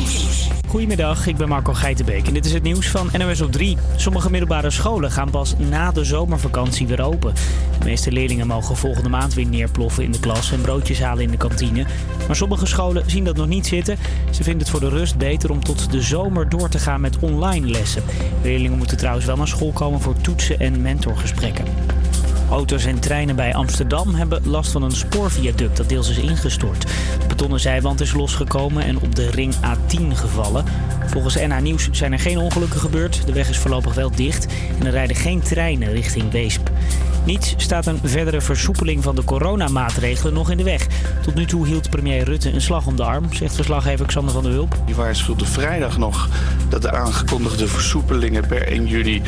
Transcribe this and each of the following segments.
Nieuws. Goedemiddag, ik ben Marco Geitenbeek en dit is het nieuws van NOS op 3. Sommige middelbare scholen gaan pas na de zomervakantie weer open. De meeste leerlingen mogen volgende maand weer neerploffen in de klas en broodjes halen in de kantine. Maar sommige scholen zien dat nog niet zitten. Ze vinden het voor de rust beter om tot de zomer door te gaan met online lessen. Leerlingen moeten trouwens wel naar school komen voor toetsen en mentorgesprekken. Auto's en treinen bij Amsterdam hebben last van een spoorviaduct dat deels is ingestort. De betonnen zijwand is losgekomen en op de ring A10 gevallen. Volgens NH Nieuws zijn er geen ongelukken gebeurd. De weg is voorlopig wel dicht en er rijden geen treinen richting Weesp. Niets staat een verdere versoepeling van de coronamaatregelen nog in de weg. Tot nu toe hield premier Rutte een slag om de arm, zegt verslaggever Xander van der Hulp. Die waarschuwde vrijdag nog dat de aangekondigde versoepelingen per 1 juli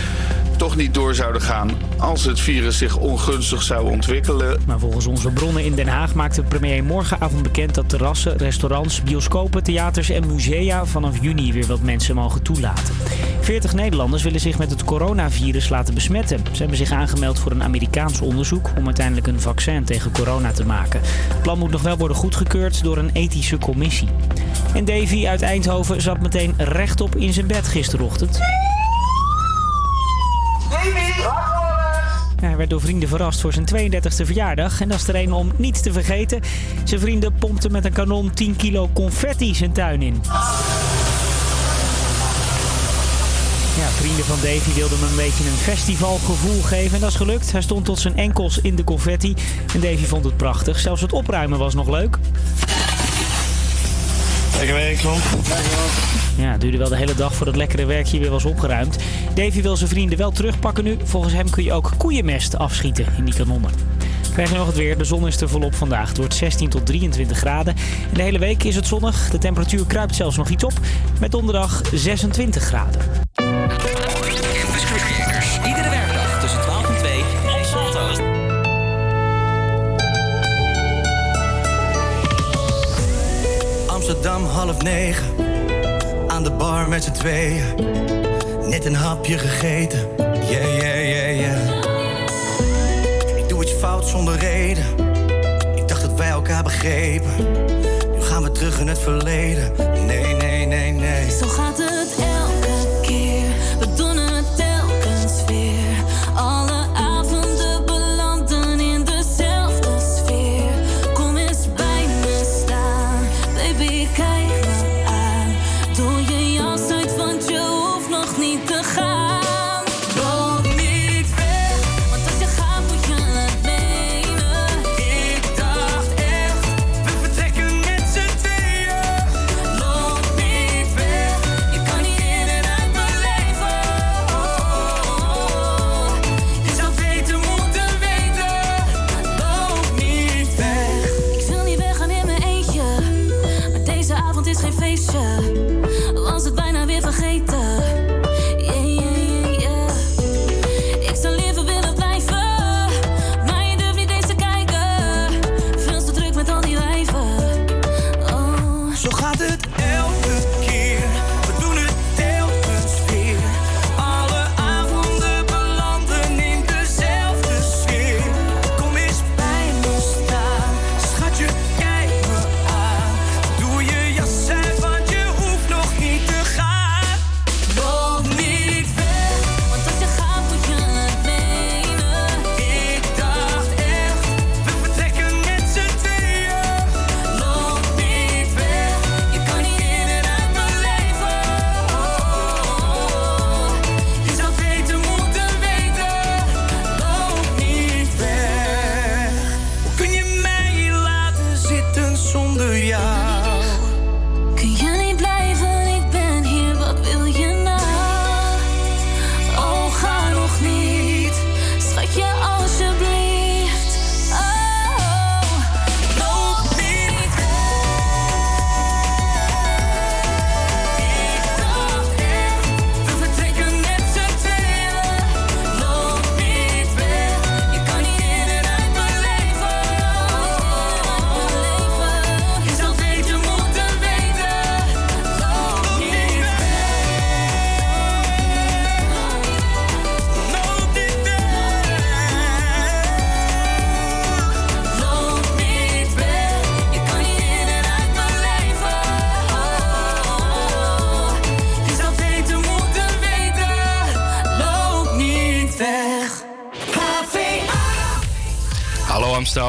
toch niet door zouden gaan als het virus zich ongunstig zou ontwikkelen. Maar volgens onze bronnen in Den Haag maakt de premier morgenavond bekend dat terrassen, restaurants, bioscopen, theaters en musea vanaf juni weer wat mensen mogen toelaten. 40 Nederlanders willen zich met het coronavirus laten besmetten. Ze hebben zich aangemeld voor een Amerikaans onderzoek om uiteindelijk een vaccin tegen corona te maken. Het plan moet nog wel worden goedgekeurd door een ethische commissie. En Davy uit Eindhoven zat meteen rechtop in zijn bed gisterochtend. Hij werd door vrienden verrast voor zijn 32e verjaardag. En dat is er een om niet te vergeten. Zijn vrienden pompten met een kanon 10 kilo confetti zijn tuin in. Ja, vrienden van Davy wilden hem een beetje een festivalgevoel geven. En dat is gelukt. Hij stond tot zijn enkels in de confetti. En Davy vond het prachtig. Zelfs het opruimen was nog leuk. Lekker werk, Klomp. Ja, het duurde wel de hele dag voordat het lekkere werk hier weer was opgeruimd. Davy wil zijn vrienden wel terugpakken nu. Volgens hem kun je ook koeienmest afschieten in die kanonnen. Krijg je nog het weer. De zon is er volop vandaag. Het wordt 16 tot 23 graden. En de hele week is het zonnig. De temperatuur kruipt zelfs nog iets op. Met donderdag 26 graden. Campus Creators. Iedere werkdag tussen 12 en 2 op Salto. Amsterdam half negen. Aan de bar met z'n tweeën. Net een hapje gegeten. Yeah, yeah, fout zonder reden. Ik dacht dat wij elkaar begrepen. Nu gaan we terug in het verleden. Nee, nee, nee, nee. Zo gaat het elke keer. We doen het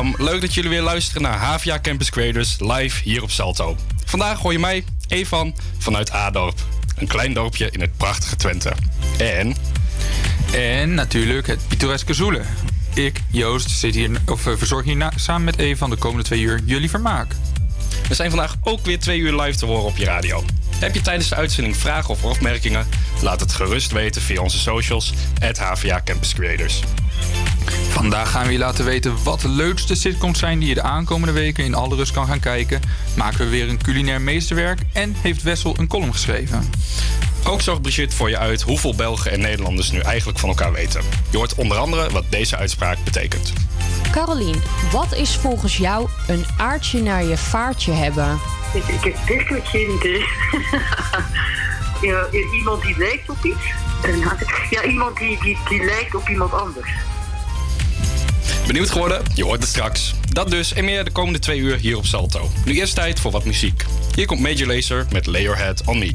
Amsterdam. Leuk dat jullie weer luisteren naar Havia Campus Creators live hier op Salto. Vandaag hoor je mij, Evan, vanuit Adorp. Een klein dorpje in het prachtige Twente. En En natuurlijk het pittoreske Zoelen. Ik, Joost, zit hier, of, eh, verzorg hier na- samen met Eva de komende twee uur jullie vermaak. we zijn vandaag ook weer twee uur live te horen op je radio. Heb je tijdens de uitzending vragen of opmerkingen? Laat het gerust weten via onze socials, at HVA Campus Creators. Vandaag gaan we je laten weten wat de leukste sitcoms zijn die je de aankomende weken in alle rust kan gaan kijken. Maken we weer een culinair meesterwerk en heeft Wessel een column geschreven. Ook zorgt Brigitte voor je uit hoeveel Belgen en Nederlanders nu eigenlijk van elkaar weten. Je hoort onder andere wat deze uitspraak betekent. Carolien, wat is volgens jou een aardje naar je vaartje hebben? Ik, ik heb wat geen idee. ja, iemand die lijkt op iets. Ja, iemand die, die, die lijkt op iemand anders. Benieuwd geworden? Je hoort het straks. Dat dus en meer de komende twee uur hier op Salto. Nu eerst tijd voor wat muziek. Hier komt Major Lazer met Lay Head On Me.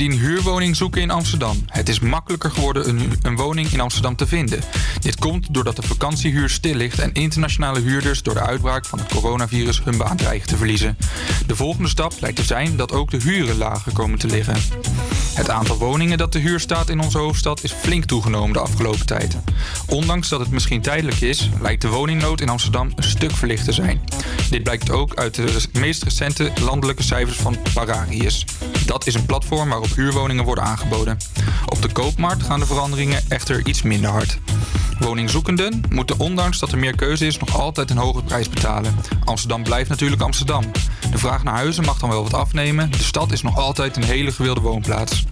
Die een huurwoning zoeken in Amsterdam. Het is makkelijker geworden een, een woning in Amsterdam te vinden. Dit komt doordat de vakantiehuur stil ligt en internationale huurders door de uitbraak van het coronavirus hun baan dreigen te verliezen. De volgende stap lijkt te zijn dat ook de huren lager komen te liggen. Het aantal woningen dat te huur staat in onze hoofdstad is flink toegenomen de afgelopen tijd. Ondanks dat het misschien tijdelijk is, lijkt de woningnood in Amsterdam een stuk verlicht te zijn. Dit blijkt ook uit de meest recente landelijke cijfers van Pararius. Dat is een platform waarop huurwoningen worden aangeboden. Op de koopmarkt gaan de veranderingen echter iets minder hard. Woningzoekenden moeten ondanks dat er meer keuze is nog altijd een hoge prijs betalen. Amsterdam blijft natuurlijk Amsterdam. De vraag naar huizen mag dan wel wat afnemen. De stad is nog altijd een hele gewilde woonplaats.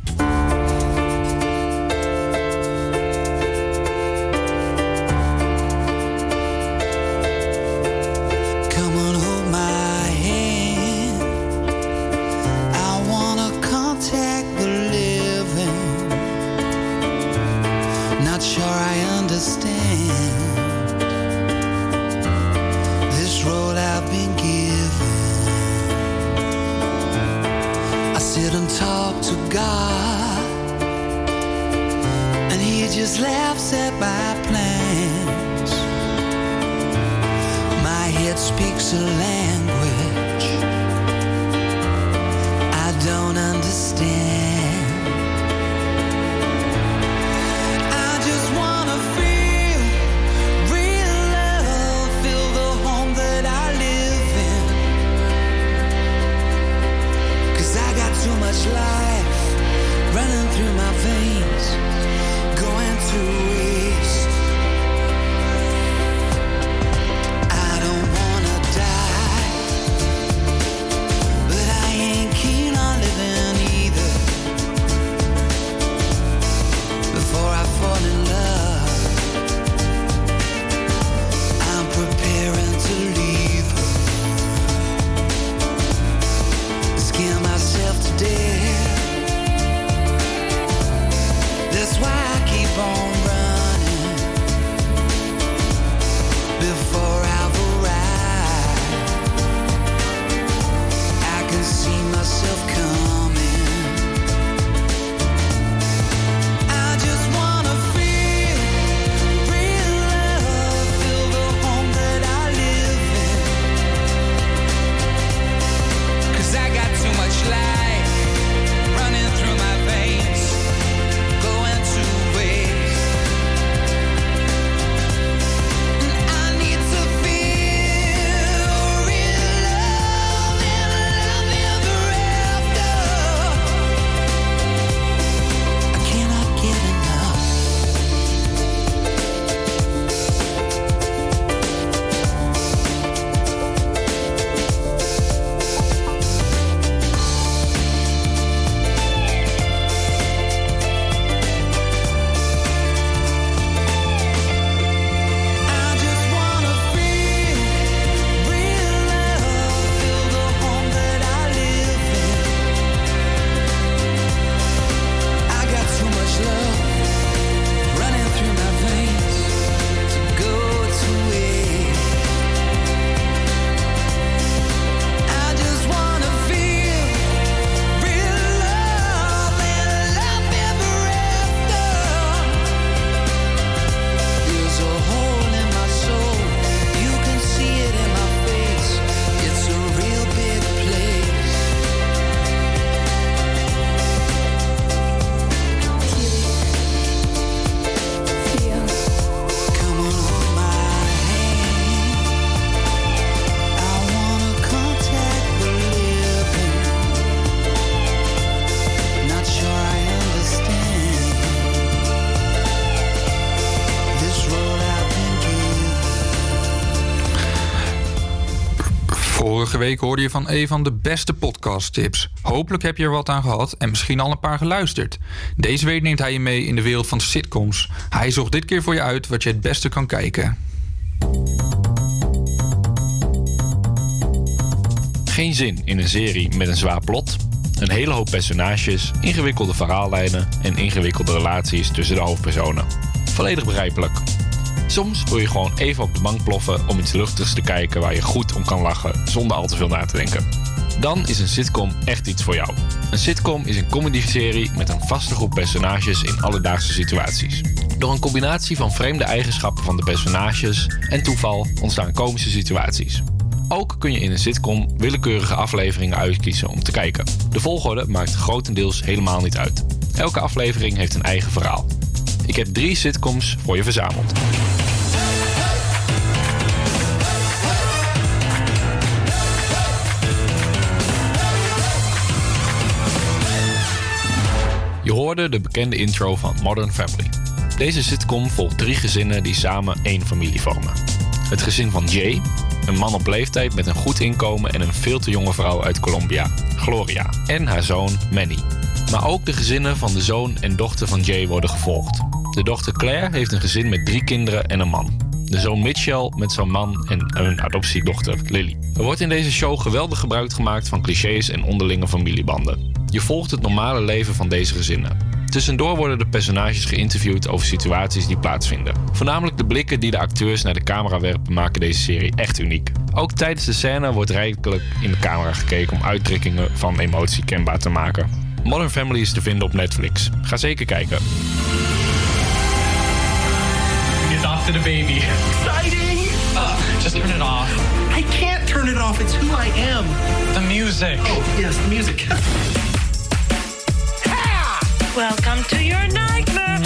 Week hoorde je van een van de beste podcasttips. Hopelijk heb je er wat aan gehad en misschien al een paar geluisterd. Deze week neemt hij je mee in de wereld van sitcoms. Hij zocht dit keer voor je uit wat je het beste kan kijken. Geen zin in een serie met een zwaar plot, een hele hoop personages, ingewikkelde verhaallijnen en ingewikkelde relaties tussen de hoofdpersonen. Volledig begrijpelijk. Soms wil je gewoon even op de bank ploffen om iets luchtigs te kijken waar je goed om kan lachen zonder al te veel na te denken. Dan is een sitcom echt iets voor jou. Een sitcom is een comedyserie met een vaste groep personages in alledaagse situaties. Door een combinatie van vreemde eigenschappen van de personages en toeval ontstaan komische situaties. Ook kun je in een sitcom willekeurige afleveringen uitkiezen om te kijken. De volgorde maakt grotendeels helemaal niet uit. Elke aflevering heeft een eigen verhaal. Ik heb drie sitcoms voor je verzameld. Je hoorde de bekende intro van Modern Family. Deze sitcom volgt drie gezinnen die samen één familie vormen. Het gezin van Jay, een man op leeftijd met een goed inkomen en een veel te jonge vrouw uit Colombia, Gloria, en haar zoon Manny. Maar ook de gezinnen van de zoon en dochter van Jay worden gevolgd. De dochter Claire heeft een gezin met drie kinderen en een man. De zoon Mitchell met zijn man en een adoptiedochter Lily. Er wordt in deze show geweldig gebruik gemaakt van clichés en onderlinge familiebanden. Je volgt het normale leven van deze gezinnen. Tussendoor worden de personages geïnterviewd over situaties die plaatsvinden. Voornamelijk de blikken die de acteurs naar de camera werpen maken deze serie echt uniek. Ook tijdens de scène wordt rijkelijk in de camera gekeken om uitdrukkingen van emotie kenbaar te maken. Modern Family is te vinden op Netflix. Ga zeker kijken. Off to the baby. Exciting! just turn it off. I can't turn it off. It's who I am. The music. Oh, yes, the music. Welcome to your nightmare.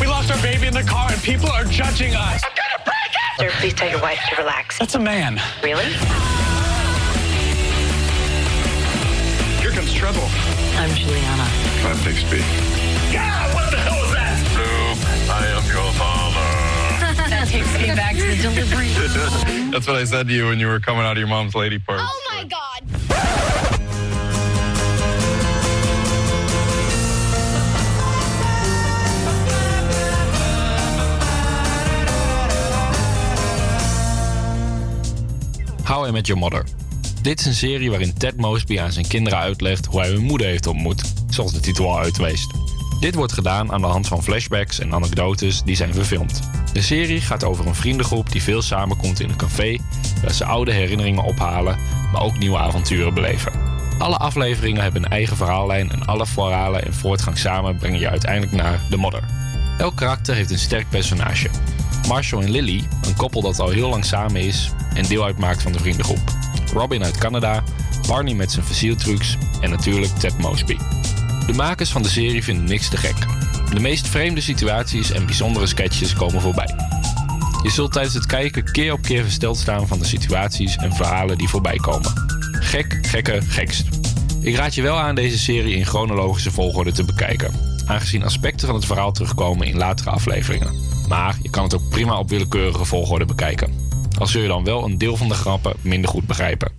we lost our baby in the car and people are judging us. I'm gonna break it! Sir, please tell your wife to relax. That's a man. Really? Here comes trouble. I'm Juliana. I'm Bixby. God, what the hell was that? Luke, I am your father. that takes me back to the delivery. That's what I said to you when you were coming out of your mom's lady parts. Oh my god. How I Met Your Mother. Dit is een serie waarin Ted Mosby aan zijn kinderen uitlegt hoe hij hun moeder heeft ontmoet, zoals de titel al uitweest. Dit wordt gedaan aan de hand van flashbacks en anekdotes die zijn verfilmd. De serie gaat over een vriendengroep die veel samenkomt in een café, waar ze oude herinneringen ophalen, maar ook nieuwe avonturen beleven. Alle afleveringen hebben een eigen verhaallijn en alle verhalen en voortgang samen brengen je uiteindelijk naar de modder. Elk karakter heeft een sterk personage. Marshall en Lily, een koppel dat al heel lang samen is en deel uitmaakt van de vriendengroep. Robin uit Canada, Barney met zijn fossieltrucs en natuurlijk Ted Mosby. De makers van de serie vinden niks te gek. De meest vreemde situaties en bijzondere sketches komen voorbij. Je zult tijdens het kijken keer op keer versteld staan van de situaties en verhalen die voorbij komen. Gek, gekke, gekst. Ik raad je wel aan deze serie in chronologische volgorde te bekijken, aangezien aspecten van het verhaal terugkomen in latere afleveringen. Maar je kan het ook prima op willekeurige volgorde bekijken. Al zul je dan wel een deel van de grappen minder goed begrijpen.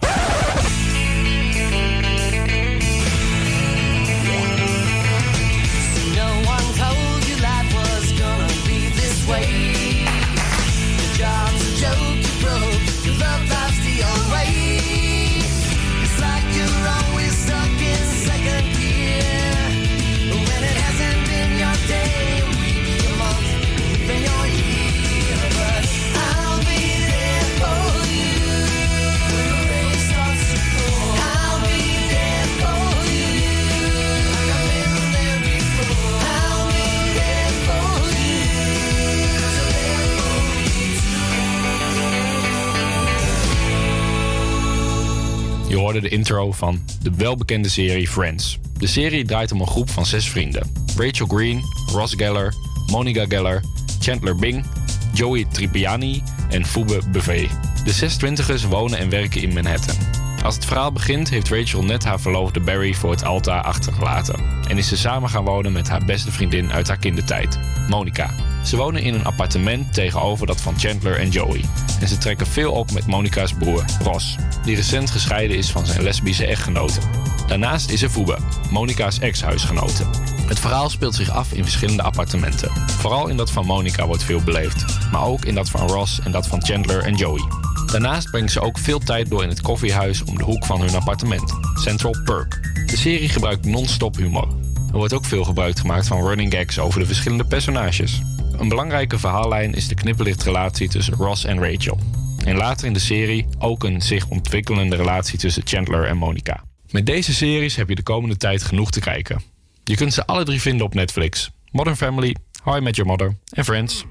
Hoorde de intro van de welbekende serie Friends. De serie draait om een groep van zes vrienden. Rachel Green, Ross Geller, Monica Geller, Chandler Bing, Joey Trippiani en Phoebe Buffet. De zes twintigers wonen en werken in Manhattan. Als het verhaal begint heeft Rachel net haar verloofde Barry voor het altaar achtergelaten. En is ze samen gaan wonen met haar beste vriendin uit haar kindertijd, Monica. Ze wonen in een appartement tegenover dat van Chandler en Joey. En ze trekken veel op met Monica's broer, Ross, die recent gescheiden is van zijn lesbische echtgenote. Daarnaast is er Phoebe, Monica's ex-huisgenote. Het verhaal speelt zich af in verschillende appartementen. Vooral in dat van Monica wordt veel beleefd, maar ook in dat van Ross en dat van Chandler en Joey. Daarnaast brengt ze ook veel tijd door in het koffiehuis om de hoek van hun appartement, Central Perk. De serie gebruikt non-stop humor. Er wordt ook veel gebruik gemaakt van running gags over de verschillende personages. Een belangrijke verhaallijn is de knipperlichtrelatie tussen Ross en Rachel. En later in de serie ook een zich ontwikkelende relatie tussen Chandler en Monica. Met deze series heb je de komende tijd genoeg te kijken. Je kunt ze alle drie vinden op Netflix. Modern Family, How I Met Your Mother en Friends.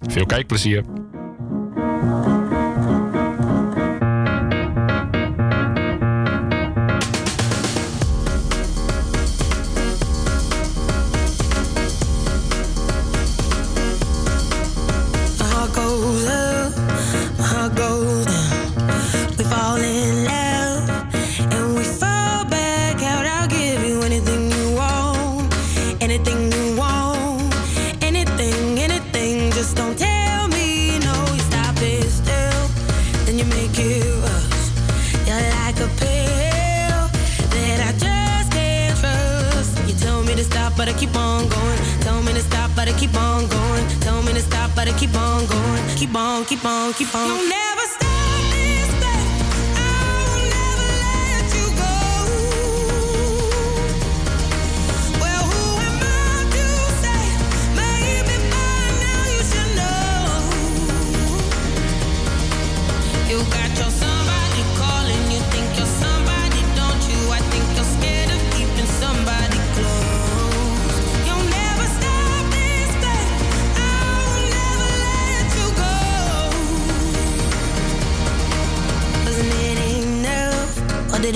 Veel kijkplezier. On, keep on, keep on.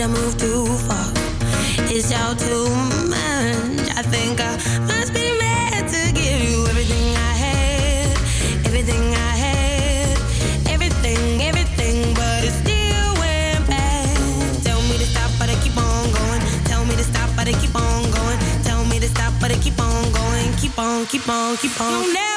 Or I move too far? It's all too much. I think I must be mad to give you everything I had, everything I had, everything, everything, but it still went bad. Tell me to stop, but I keep on going. Tell me to stop, but I keep on going. Tell me to stop, but I keep on going. Keep on, keep on, keep on.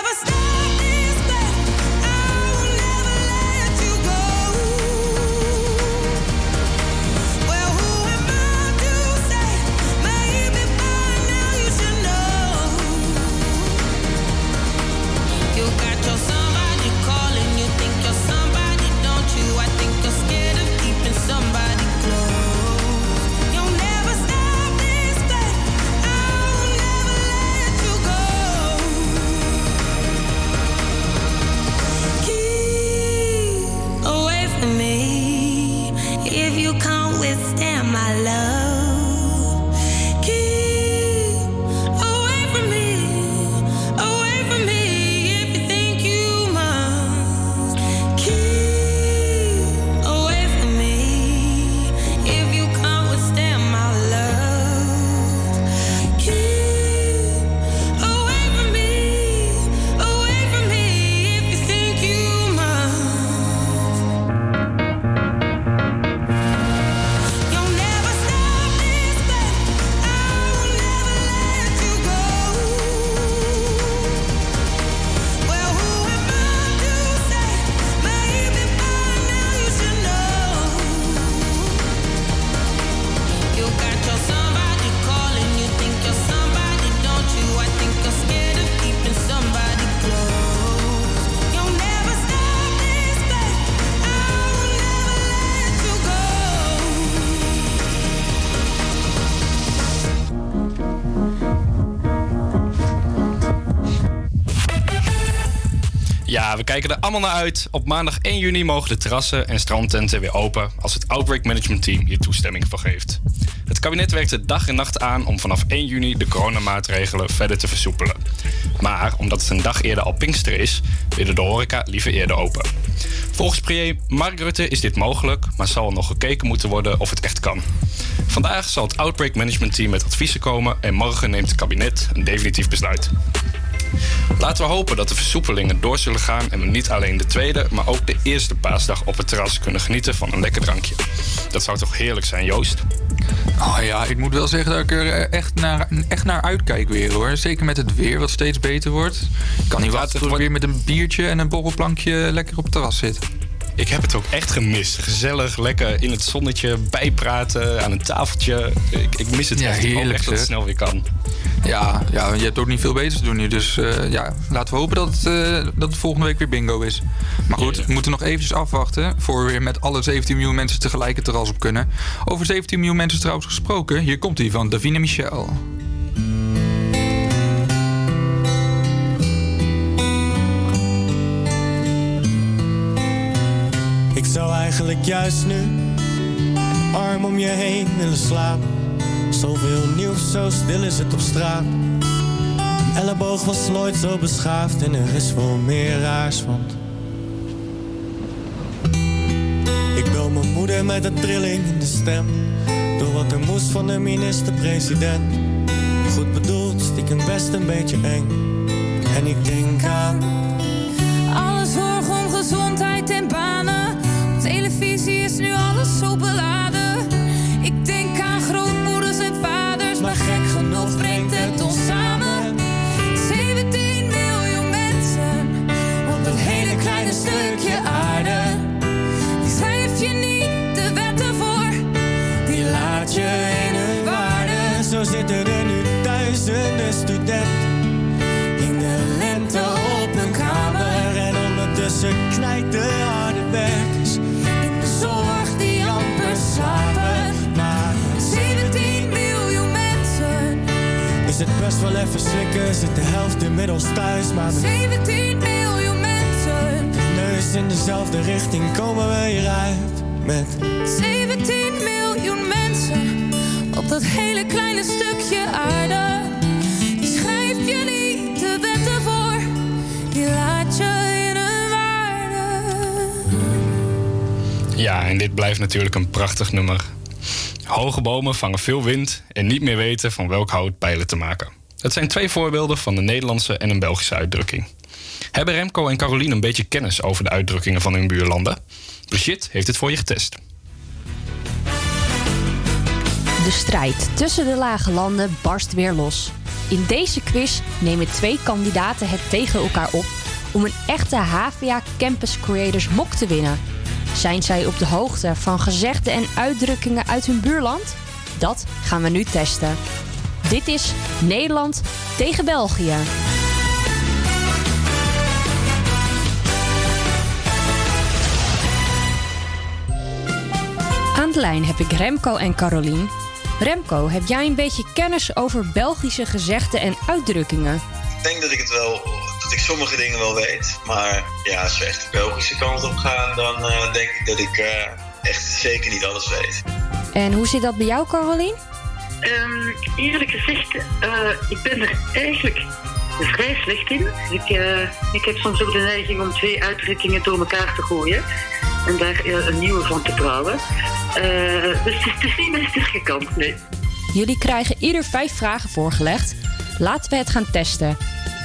Kijken er allemaal naar uit. Op maandag 1 juni mogen de terrassen en strandtenten weer open als het Outbreak Management Team hier toestemming voor geeft. Het kabinet werkte dag en nacht aan om vanaf 1 juni de coronamaatregelen verder te versoepelen. Maar omdat het een dag eerder al Pinkster is, willen de horeca liever eerder open. Volgens premier Mark Rutte is dit mogelijk, maar zal er nog gekeken moeten worden of het echt kan. Vandaag zal het Outbreak Management Team met adviezen komen en morgen neemt het kabinet een definitief besluit. Laten we hopen dat de versoepelingen door zullen gaan en we niet alleen de tweede, maar ook de eerste paasdag op het terras kunnen genieten van een lekker drankje. Dat zou toch heerlijk zijn, Joost? Oh ja, ik moet wel zeggen dat ik er eh, echt naar, echt naar uitkijk weer hoor. Zeker met het weer wat steeds beter wordt. Ik kan niet wachten tot ik weer met een biertje en een borrelplankje lekker op het terras zit. Ik heb het ook echt gemist. Gezellig, lekker in het zonnetje, bijpraten, aan een tafeltje. Ik, ik mis het Ja, echt. Ik hoop heerlijk, echt dat het snel weer kan. Ja, ja, je hebt ook niet veel beter te doen nu. Dus eh, ja, laten we hopen dat het, eh, dat het volgende week weer bingo is. Maar goed, we moeten nog eventjes afwachten... voor we weer met alle 17 miljoen mensen tegelijk het terras op kunnen. Over 17 miljoen mensen trouwens gesproken. Hier komt hij van Davina Michel. Zou eigenlijk juist nu arm om je heen willen slaan. Zoveel nieuws, zo stil is het op straat. Een elleboog was nooit zo beschaafd en er is veel meer raars, want... Ik bel mijn moeder met een trilling in de stem. Door wat er moest van de minister-president. Goed bedoeld, stiekem best een beetje eng. En ik denk aan... slikken, zit de helft inmiddels thuis. Maar met 17 miljoen mensen. neus in dezelfde richting komen we hieruit. Met 17 miljoen mensen. Op dat hele kleine stukje aarde. Die schrijf je niet de wetten voor. Die laat je in een waarde. Ja, en dit blijft natuurlijk een prachtig nummer. Hoge bomen vangen veel wind en niet meer weten van welk hout pijlen te maken. Het zijn twee voorbeelden van een Nederlandse en een Belgische uitdrukking. Hebben Remco en Caroline een beetje kennis over de uitdrukkingen van hun buurlanden? Brigitte heeft het voor je getest. De strijd tussen de lage landen barst weer los. In deze quiz nemen twee kandidaten het tegen elkaar op om een echte HVA Campus Creators mok te winnen. Zijn zij op de hoogte van gezegden en uitdrukkingen uit hun buurland? Dat gaan we nu testen. Dit is Nederland tegen België. Aan de lijn heb ik Remco en Carolien. Remco, heb jij een beetje kennis over Belgische gezegden en uitdrukkingen? Ik denk dat ik het wel, dat ik sommige dingen wel weet. Maar ja, als we echt de Belgische kant op gaan, dan eh, denk ik dat ik eh, echt zeker niet alles weet. En hoe zit dat bij jou, Carolien? Ehm, eerlijk gezegd, eh, ik ben er eigenlijk vrij slecht in. Ik, eh, ik heb soms ook de neiging om twee uitdrukkingen door elkaar te gooien. En daar eh, een nieuwe van te brouwen. Dus het is, het is niet mijn sterke kant, nee. Jullie krijgen ieder vijf vragen voorgelegd. Laten we het gaan testen.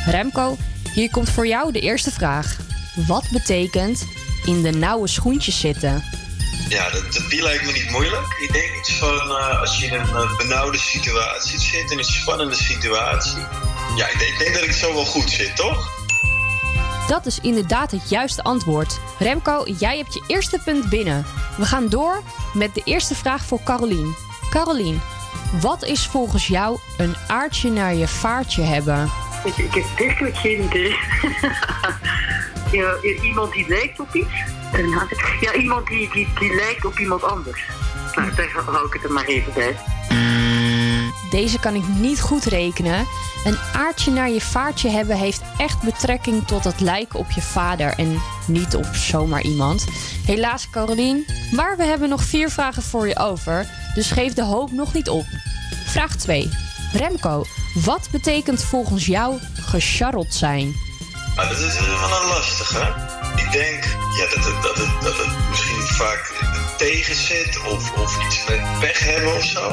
Remco, hier komt voor jou de eerste vraag. Wat betekent in de nauwe schoentjes zitten? Ja, dat, dat- die lijkt me niet moeilijk. Ik denk iets van eh, als je in een eh, benauwde situatie zit, in een spannende situatie. Ja, ik denk, ik denk dat ik zo wel goed zit, toch? Dat is inderdaad het juiste antwoord. Remco, jij hebt je eerste punt binnen. We gaan door met de eerste vraag voor Carolien. Carolien, wat is volgens jou een aardje naar je vaartje hebben? Ik, ik heb werkelijk geen idee. iemand die lijkt op iets. Ja, iemand die, die, die lijkt op iemand anders. Nou, daar hou ik het er maar even bij. Deze kan ik niet goed rekenen. Een aardje naar je vaartje hebben heeft echt betrekking tot het lijken op je vader en niet op zomaar iemand. Helaas, Carolien, maar we hebben nog vier vragen voor je over, dus geef de hoop nog niet op. Vraag 2. Remco, wat betekent volgens jou gecharreld zijn? Maar dat is wel een lastige. Ik denk ja, dat, het, dat, het, dat het misschien vaak tegen zit of, of iets met pech hebben of zo.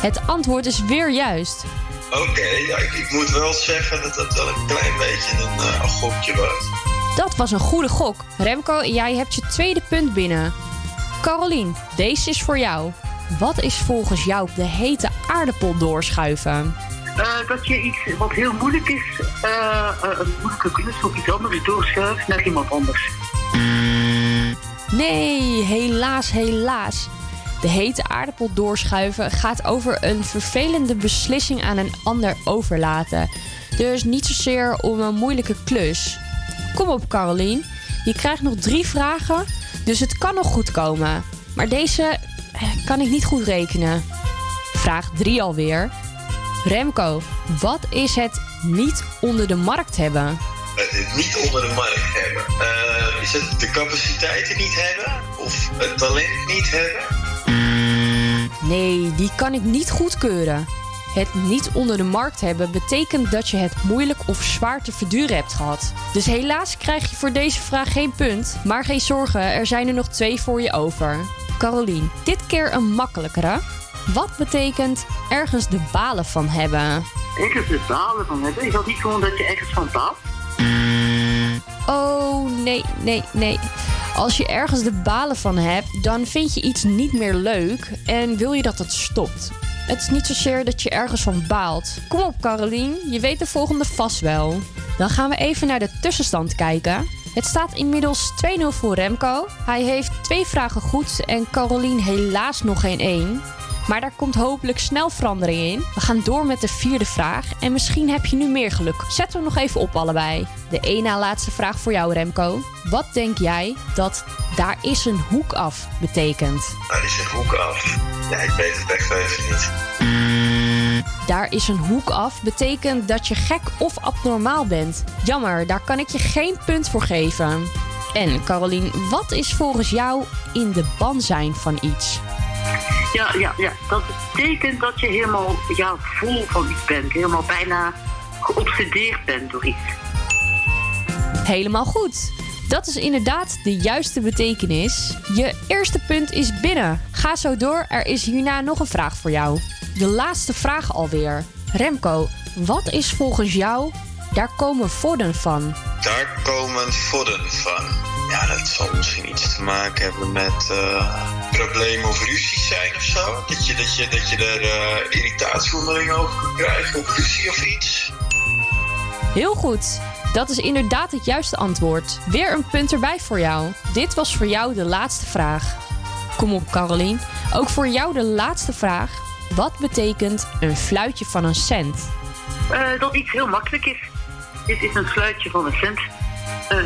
Het antwoord is weer juist. Oké, ja, ik, ik moet wel zeggen dat dat wel een klein beetje een een gokje was. Dat was een goede gok. Remco, jij hebt je tweede punt binnen. Carolien, deze is voor jou. Wat is volgens jou de hete aardappel doorschuiven? Eh, dat je iets wat heel moeilijk is, eh, eh, een moeilijke klus of iets anders doorschuift naar iemand anders. Nee, helaas, helaas. De hete aardappel doorschuiven gaat over een vervelende beslissing aan een ander overlaten. Dus niet zozeer om een moeilijke klus. Kom op, Carolien. Je krijgt nog drie vragen, dus het kan nog goed komen. Maar deze kan ik niet goed rekenen. Vraag 3 alweer. Remco, wat is het niet onder de markt hebben? Eh, het niet onder de markt hebben. Eh, is het de capaciteiten niet hebben? Of het talent niet hebben? Nee, die kan ik niet goedkeuren. Het niet onder de markt hebben betekent dat je het moeilijk of zwaar te verduren hebt gehad. Dus helaas krijg je voor deze vraag geen punt. Maar geen zorgen, er zijn er nog twee voor je over. Carolien, dit keer een makkelijkere. Wat betekent ergens de balen van hebben? Ergens de balen van hebben. Is dat niet gewoon dat je ergens van baalt? Oh, nee, nee, nee. Als je ergens de balen van hebt, dan vind je iets niet meer leuk en wil je dat het stopt. Het is niet zozeer dat je ergens van baalt. Kom op, Carolien, je weet de volgende vast wel. Dan gaan we even naar de tussenstand kijken. Het staat inmiddels 2-0 voor Remco. Hij heeft twee vragen goed en Carolien helaas nog geen één. Maar daar komt hopelijk snel verandering in. We gaan door met de vierde vraag. En misschien heb je nu meer geluk. Zetten we nog even op allebei. De één na laatste vraag voor jou, Remco. Wat denk jij dat daar is een hoek af betekent? Daar is een hoek af. Ja, ik weet het echt even niet. Daar is een hoek af betekent dat je gek of abnormaal bent. Jammer, daar kan ik je geen punt voor geven. En Carolien, wat is volgens jou in de ban zijn van iets? Ja, ja, ja. Dat betekent dat je helemaal ja, vol van iets bent. Helemaal bijna geobsedeerd bent door iets. Helemaal goed. Dat is inderdaad de juiste betekenis. Je eerste punt is binnen. Ga zo door, er is hierna nog een vraag voor jou. De laatste vraag alweer. Remco, wat is volgens jou daar komen vodden van? Daar komen vodden van. Ja, dat zal misschien iets te maken hebben met eh, problemen of ruzies zijn of zo. Dat je, dat je, dat je daar eh irritatievermindering over kunt krijgen of ruzie of iets. Heel goed. Dat is inderdaad het juiste antwoord. Weer een punt erbij voor jou. Dit was voor jou de laatste vraag. Kom op, Carolien. Ook voor jou de laatste vraag. Wat betekent een fluitje van een cent? Eh, dat iets heel makkelijk is. Dit is een sluitje van een cent. Eh,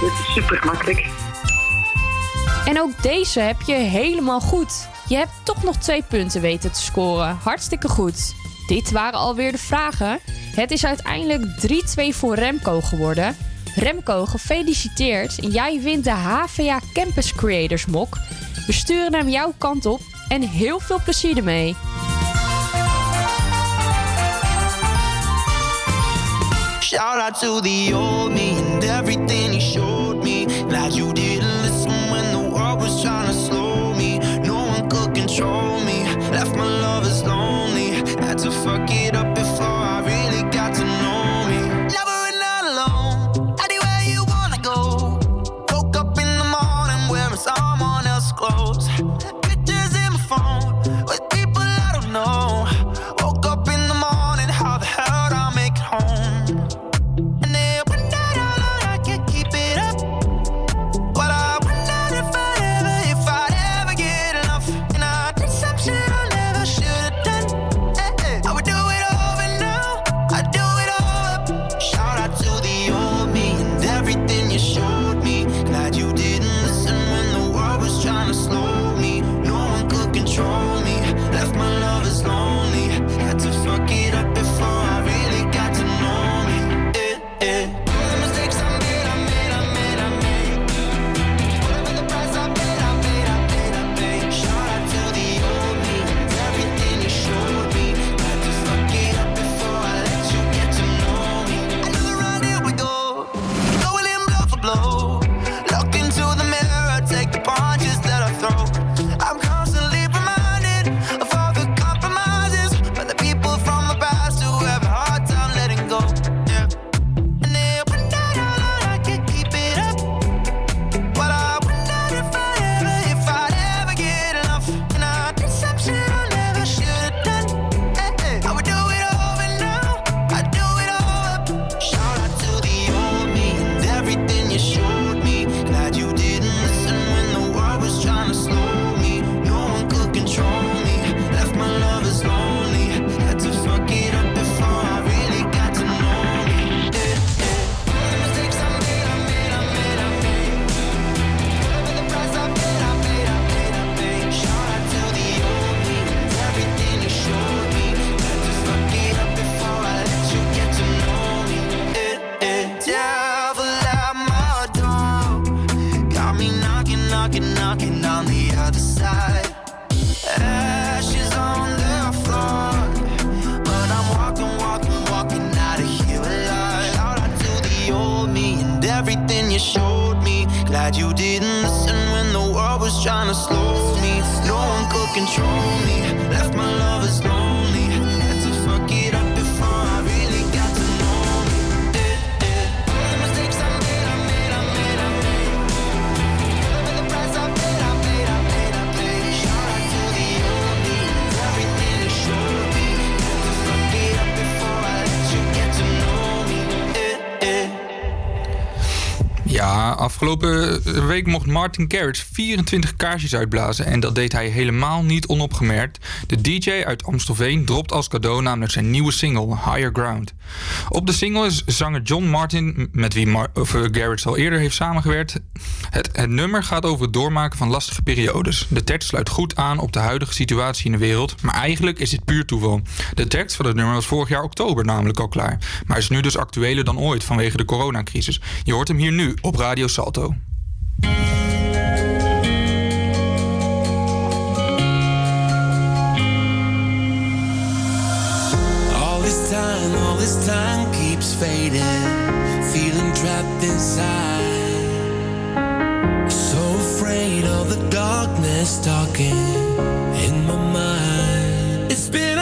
dit is super makkelijk. En ook deze heb je helemaal goed. Je hebt toch nog twee punten weten te scoren. Hartstikke goed. Dit waren alweer de vragen. Het is uiteindelijk 3-2 voor Remco geworden. Remco, gefeliciteerd. Jij wint de HVA Campus Creators Mok. We sturen hem jouw kant op en heel veel plezier ermee. Shout out to the old me and everything he showed me. Glad you didn't listen when the world was trying to slow me. No one could control me. Left my lovers lonely. Had to fuck it up afgelopen week mocht Martin Garrix 24 kaarsjes uitblazen en dat deed hij helemaal niet onopgemerkt. De DJ uit Amstelveen dropt als cadeau namelijk zijn nieuwe single Higher Ground. Op de single is zanger John Martin, met wie Mar eh, Garrix al eerder heeft samengewerkt. Het, het nummer gaat over het doormaken van lastige periodes. De tekst sluit goed aan op de huidige situatie in de wereld, maar eigenlijk is dit puur toeval. De tekst van het nummer was vorig jaar oktober namelijk al klaar, maar is nu dus actueler dan ooit vanwege de coronacrisis. Je hoort hem hier nu op Radio Salto. Time, all this time keeps fading. Feeling trapped inside. So afraid of the darkness talking in my mind. It's been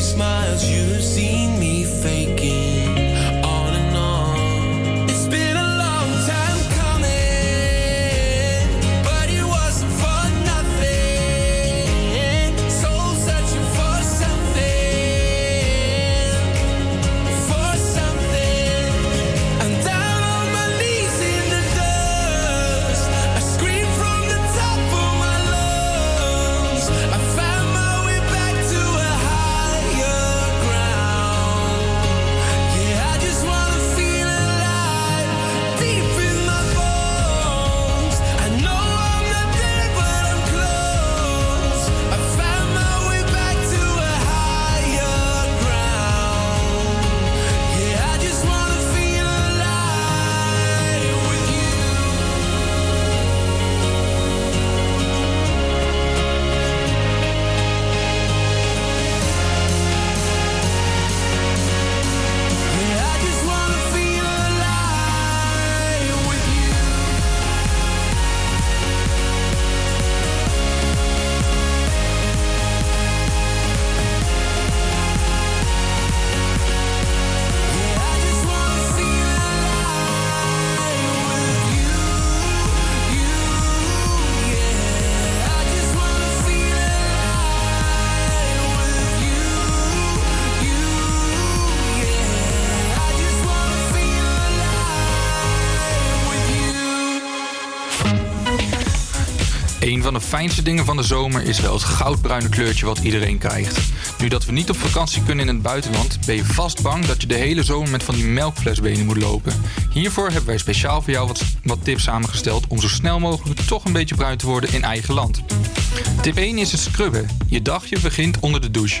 smiles you've seen me faking. Fijnste dingen van de zomer is wel het goudbruine kleurtje wat iedereen krijgt. Nu dat we niet op vakantie kunnen in het buitenland, ben je vast bang dat je de hele zomer met van die melkflesbenen moet lopen. Hiervoor hebben wij speciaal voor jou wat, wat tips samengesteld om zo snel mogelijk toch een beetje bruin te worden in eigen land. Tip 1 is het scrubben. Je dagje begint onder de douche.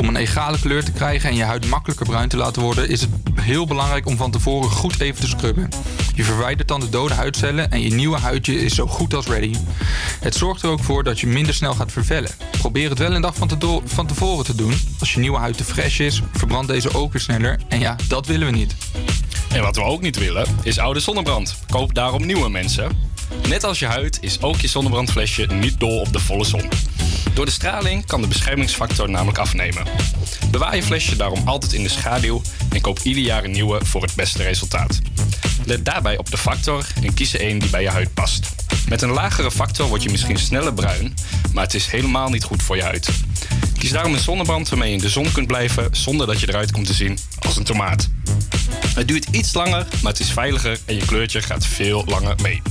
Om een egale kleur te krijgen en je huid makkelijker bruin te laten worden, is het heel belangrijk om van tevoren goed even te scrubben. Je verwijdert dan de dode huidcellen en je nieuwe huidje is zo goed als ready. Het zorgt er ook voor dat je minder snel gaat vervellen. Probeer het wel een dag van, te van tevoren te doen. Als je nieuwe huid te fresh is, verbrandt deze ook weer sneller. En ja, dat willen we niet. En wat we ook niet willen, is oude zonnebrand. Koop daarom nieuwe mensen. Net als je huid is ook je zonnebrandflesje niet dol op de volle zon. Door de straling kan de beschermingsfactor namelijk afnemen. Bewaar je flesje daarom altijd in de schaduw en koop ieder jaar een nieuwe voor het beste resultaat. Let daarbij op de factor en kies er een die bij je huid past. Met een lagere factor word je misschien sneller bruin, maar het is helemaal niet goed voor je huid. Kies daarom een zonnebrand waarmee je in de zon kunt blijven zonder dat je eruit komt te zien als een tomaat. Het duurt iets langer, maar het is veiliger en je kleurtje gaat veel langer mee.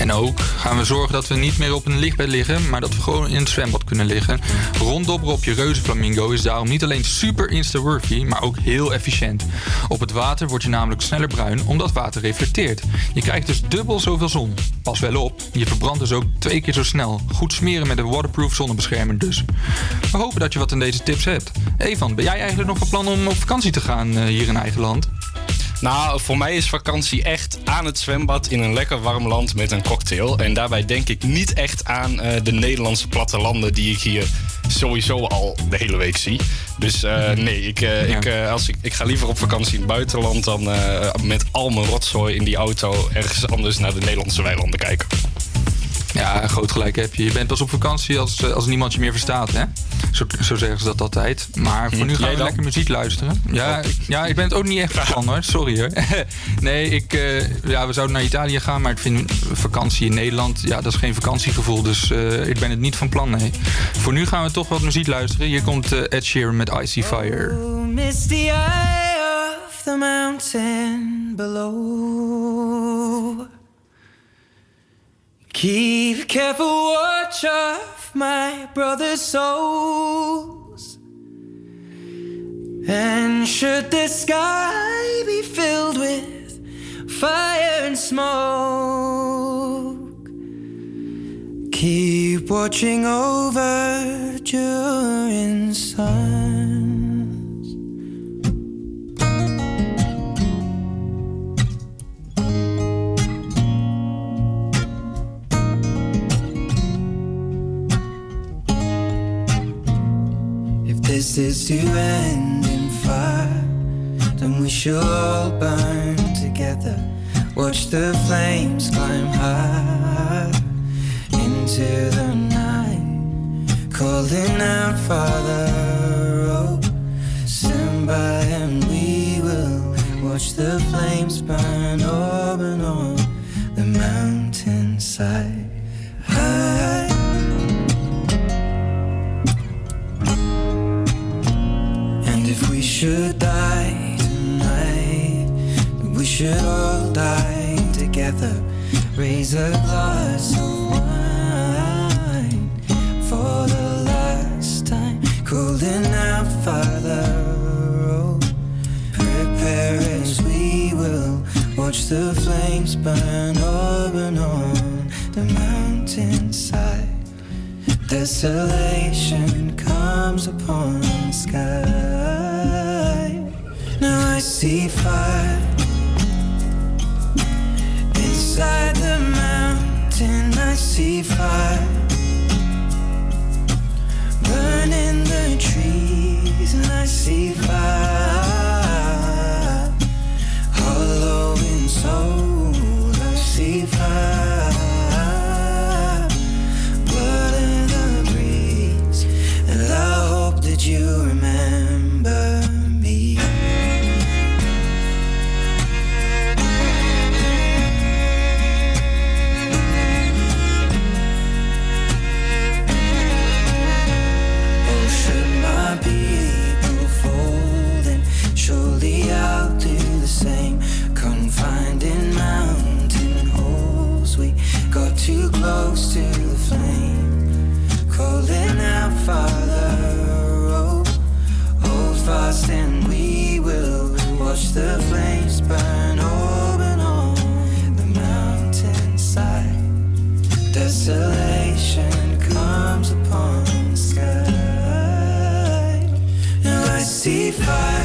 En ook gaan we zorgen dat we niet meer op een lichtbed liggen, maar dat we gewoon in het zwembad kunnen liggen. Ronddobberen op je reuzenflamingo is daarom niet alleen super insta-worthy, maar ook heel efficiënt. Op het water word je namelijk sneller bruin omdat water reflecteert. Je krijgt dus dubbel zoveel zon. Pas wel op, je verbrandt dus ook twee keer zo snel. Goed smeren met een waterproof zonnebeschermer dus. We hopen dat je wat aan deze tips hebt. Evan, ben jij eigenlijk nog van plan om op vakantie te gaan eh, hier in eigen land? Nou, voor mij is vakantie echt aan het zwembad in een lekker warm land met een cocktail. En daarbij denk ik niet echt aan eh, de Nederlandse plattelanden die ik hier sowieso al de hele week zie. Dus eh, nee, ik, eh, ik, als ik, ik ga liever op vakantie in het buitenland dan met al mijn rotzooi in die auto ergens anders naar de Nederlandse weilanden kijken. Ja, groot gelijk heb je. Je bent pas op vakantie als, eh, als niemand je meer verstaat, hè? Zo, zo zeggen ze dat altijd. Maar voor nu gaan jij we dan? lekker muziek luisteren. Ja, ik, ja, ik ben het ook niet echt van hoor. Sorry hoor. nee, ik, eh, ja, we zouden naar Italië gaan, maar ik vind vakantie in Nederland, ja, dat is geen vakantiegevoel. Dus eh, ik ben het niet van plan, nee. Voor nu gaan we toch wat muziek luisteren. Hier komt Ed Sheeran met Icy Fire. Oh, misty eye of the mountain below. Keep careful watch of my brother's souls. And should the sky be filled with fire and smoke, keep watching over during suns. This is to end in fire, then we shall all burn together. Watch the flames climb high into the night, calling out, Father, oh, stand by and we will watch the flames burn over and on the mountainside. High. If we should die tonight, we should all die together. Raise a glass of wine for the last time. Calling out, Father, oh, prepare as we will watch the flames burn up and on the mountainside. Desolation comes upon the sky. Now I see fire inside the mountain. I see fire burning the trees, and I see fire hollow in soul. I see fire and we will watch the flames burn open on the mountainside. Desolation comes upon the sky. Now I see fire.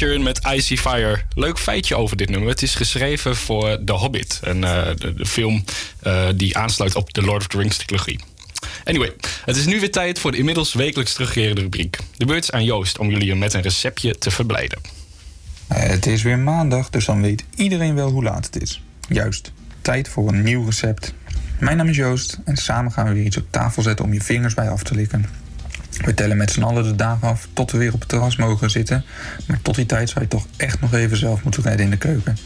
Met Icy Fire. Leuk feitje over dit nummer. Het is geschreven voor The Hobbit. Een, eh, de, film eh, die aansluit op de Lord of the Rings trilogie. Anyway, het is nu weer tijd voor de inmiddels wekelijks terugkerende rubriek. De beurt is aan Joost om jullie met een receptje te verblijden. Het is weer maandag, dus dan weet iedereen wel hoe laat het is. Juist, tijd voor een nieuw recept. Mijn naam is Joost en samen gaan we weer iets op tafel zetten om je vingers bij af te likken. We tellen met z'n allen de dagen af tot we weer op het terras mogen zitten. Maar tot die tijd zou je toch echt nog even zelf moeten redden in de keuken.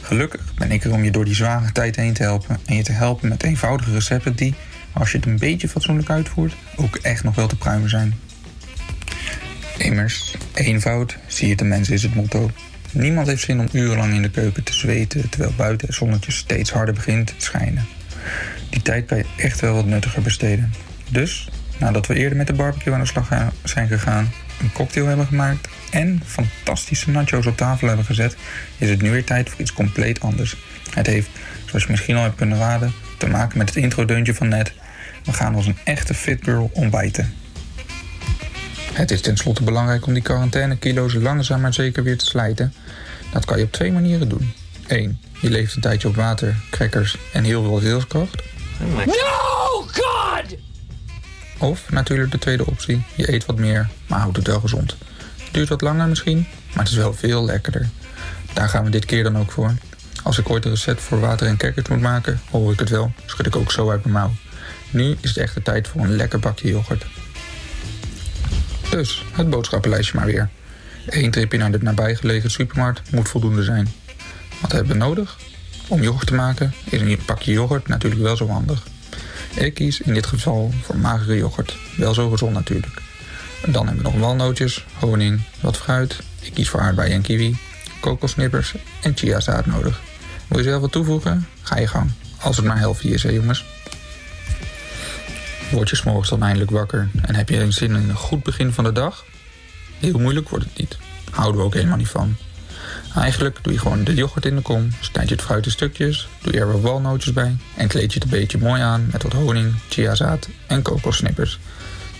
Gelukkig ben ik er om je door die zware tijd heen te helpen. En je te helpen met eenvoudige recepten die, als je het een beetje fatsoenlijk uitvoert, ook echt nog wel te pruimen zijn. Immers, eenvoud, zie je de mens is het motto. Niemand heeft zin om urenlang in de keuken te zweten terwijl buiten het zonnetje steeds harder begint te schijnen. Die tijd kan je echt wel wat nuttiger besteden. Dus, nadat we eerder met de barbecue aan de slag zijn gegaan, een cocktail hebben gemaakt en fantastische nachos op tafel hebben gezet, is het nu weer tijd voor iets compleet anders. Het heeft, zoals je misschien al hebt kunnen raden, te maken met het introdeuntje van net. We gaan als een echte fit girl ontbijten. Het is tenslotte belangrijk om die quarantainekilo's langzaam maar zeker weer te slijten. Dat kan je op twee manieren doen. 1. Je leeft een tijdje op water, crackers en heel veel wilskracht. No, God! Of natuurlijk de tweede optie. Je eet wat meer, maar houdt het wel gezond. Duurt wat langer misschien, maar het is wel veel lekkerder. Daar gaan we dit keer dan ook voor. Als ik ooit een recept voor water en crackers moet maken, hoor ik het wel. Schud ik ook zo uit mijn mouw. Nu is het echt de tijd voor een lekker bakje yoghurt. Dus, het boodschappenlijstje maar weer. Eén tripje naar de nabijgelegen supermarkt moet voldoende zijn. Wat hebben we nodig? Om yoghurt te maken is een pakje yoghurt natuurlijk wel zo handig. Ik kies in dit geval voor magere yoghurt. Wel zo gezond natuurlijk. Dan hebben we nog walnootjes, honing, wat fruit. Ik kies voor aardbeien en kiwi, kokosnippers en chiazaad nodig. Wil je zelf wat toevoegen? Ga je gang. Als het maar healthy is, hè jongens. Word je 's morgens dan eindelijk wakker en heb je zin in een goed begin van de dag? Heel moeilijk wordt het niet. Houden we ook helemaal niet van. Eigenlijk doe je gewoon de yoghurt in de kom, snijd je het fruit in stukjes, doe er wat walnootjes bij en kleed je het een beetje mooi aan met wat honing, chiazaad en kokosnippers.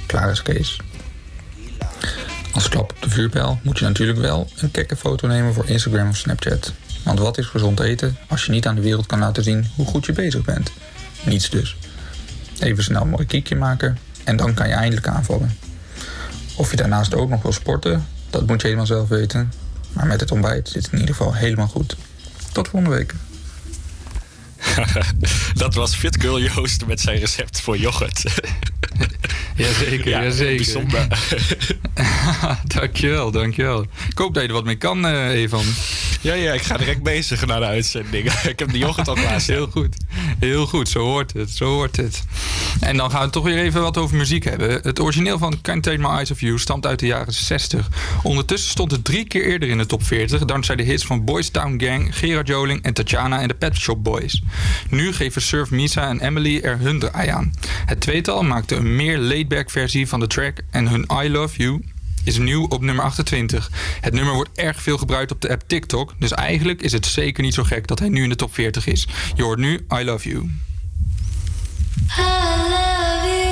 Klaar is Kees. Als klap op de vuurpijl moet je natuurlijk wel een kekke foto nemen voor Instagram of Snapchat. Want wat is gezond eten als je niet aan de wereld kan laten zien hoe goed je bezig bent? Niets dus. Even snel een mooi kiekje maken en dan kan je eindelijk aanvallen. Of je daarnaast ook nog wil sporten, dat moet je helemaal zelf weten. Maar met het ontbijt zit het in ieder geval helemaal goed. Tot volgende week. Dat was Fit Girl Joost met zijn recept voor yoghurt. Jazeker, Ja, jazeker. bijzonder. dankjewel, dankjewel. Ik hoop dat je er wat mee kan, eh Evan. Ja, ja, ik ga direct bezig naar de uitzending. ik heb de yoghurt al klaar. Heel goed. Heel goed, zo hoort het, zo hoort het. En dan gaan we toch weer even wat over muziek hebben. Het origineel van Can't Take My Eyes Off You stamt uit de jaren 60. Ondertussen stond het drie keer eerder in de top 40... dankzij de hits van Boys Town Gang, Gerard Joling en Tatjana en de Pet Shop Boys. Nu geven Surf Misa en Emily er hun draai aan. Het tweetal maakte een meer laid-back versie van de track... en hun I Love You is nieuw op nummer 28. Het nummer wordt erg veel gebruikt op de app TikTok... dus eigenlijk is het zeker niet zo gek dat hij nu in de top 40 is. Je hoort nu I Love You. Baby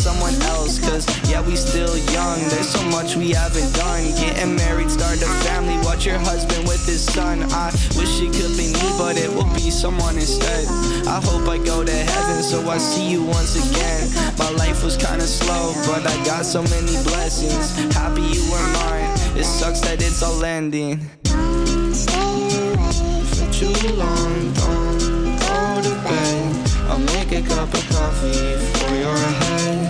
someone else. Cause yeah, we still young, there's so much we haven't done. Getting married, start a family, watch your husband with his son. I wish it could be me, but it will be someone instead. I hope I go to heaven, so I see you once again. My life was kinda slow, but I got so many blessings. Happy you were mine, it sucks that it's all ending. For too long, don't go to bed. I'll make a cup of coffee for your head.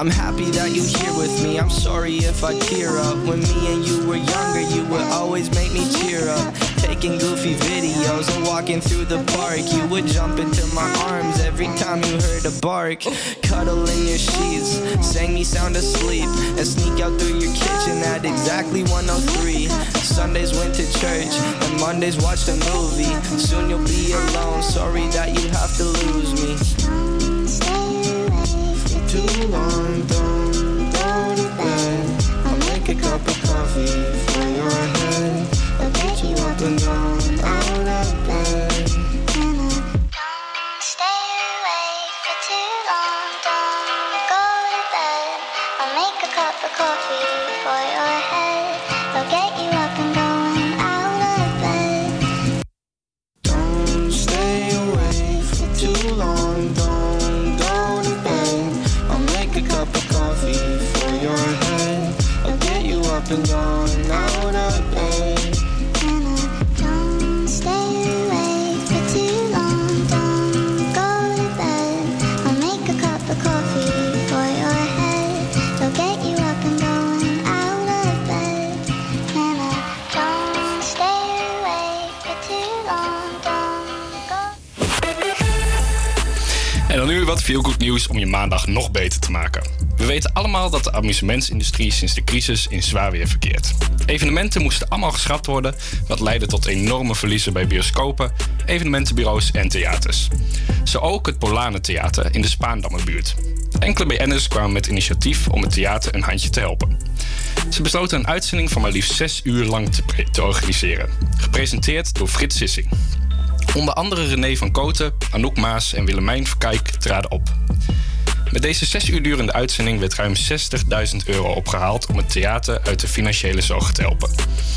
I'm happy that you're here with me. I'm sorry if I tear up. When me and you were younger, you would always make me cheer up. Taking goofy videos and walking through the park. You would jump into my arms every time you heard a bark. Cuddle in your sheets, sang me sound asleep, and sneak out through your kitchen at exactly 103. Sundays went to church, and Mondays watched a movie. Soon you'll be alone. Sorry that you have to lose me. Too long, don't go to bed. I'll make a cup of coffee get you goed nieuws om je maandag nog beter te maken. We weten allemaal dat de amusementsindustrie sinds de crisis in zwaar weer verkeert. Evenementen moesten allemaal geschrapt worden, wat leidde tot enorme verliezen bij bioscopen, evenementenbureaus en theaters. Zo ook het Polane Theater in de Spaandammerbuurt. Enkele BN'ers kwamen met initiatief om het theater een handje te helpen. Ze besloten een uitzending van maar liefst zes uur lang te, te organiseren. Gepresenteerd door Frits Sissing. Onder andere René van Koten, Anouk Maas en Willemijn Verkijk traden op. Met deze zes uur durende uitzending werd ruim 60.000 euro opgehaald om het theater uit de financiële zorg te helpen.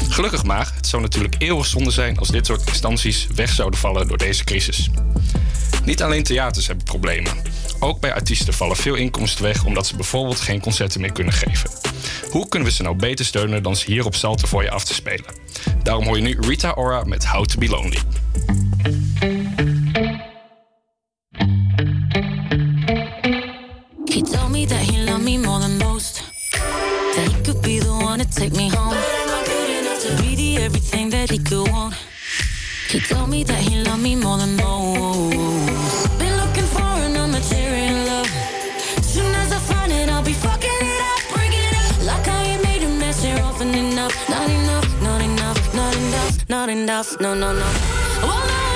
Gelukkig maar, het zou natuurlijk eeuwig zonde zijn als dit soort instanties weg zouden vallen door deze crisis. Niet alleen theaters hebben problemen. Ook bij artiesten vallen veel inkomsten weg omdat ze bijvoorbeeld geen concerten meer kunnen geven. Hoe kunnen we ze nou beter steunen dan ze hier op Salto voor je af te spelen? Daarom hoor je nu Rita Ora met How to Be Lonely. not enough, no, no, no. Well, no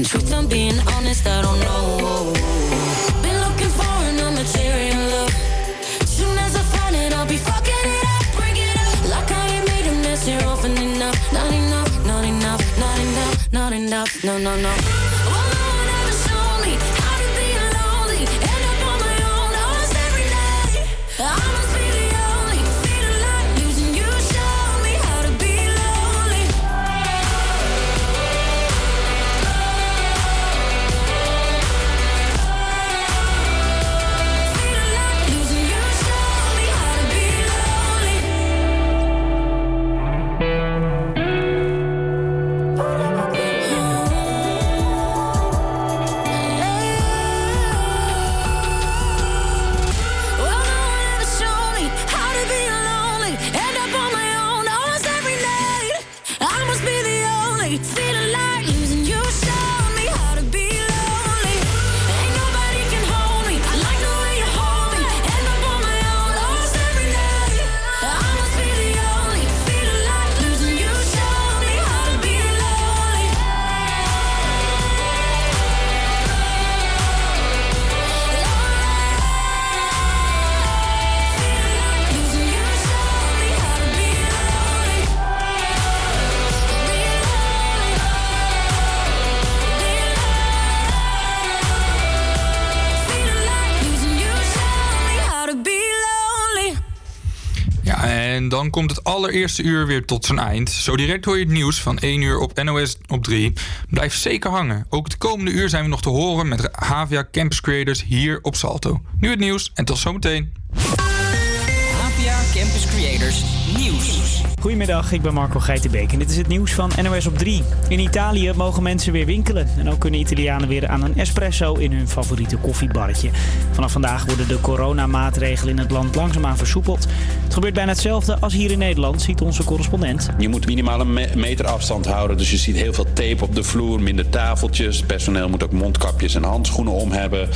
In truth, I'm being honest, I komt het allereerste uur weer tot zijn eind. Zo direct hoor je het nieuws van 1 uur op NOS op 3. Blijf zeker hangen. Ook het komende uur zijn we nog te horen met Havia Campus Creators hier op Salto. Nu het nieuws en tot zometeen. APA Campus Creators Nieuws. Goedemiddag, ik ben Marco Geitenbeek en dit is het nieuws van NOS op 3. In Italië mogen mensen weer winkelen. En ook kunnen Italianen weer aan een espresso in hun favoriete koffiebarretje. Vanaf vandaag worden de coronamaatregelen in het land langzaamaan versoepeld. Het gebeurt bijna hetzelfde als hier in Nederland, ziet onze correspondent. Je moet minimaal een me- meter afstand houden. Dus je ziet heel veel tape op de vloer, minder tafeltjes. Het personeel moet ook mondkapjes en handschoenen om hebben.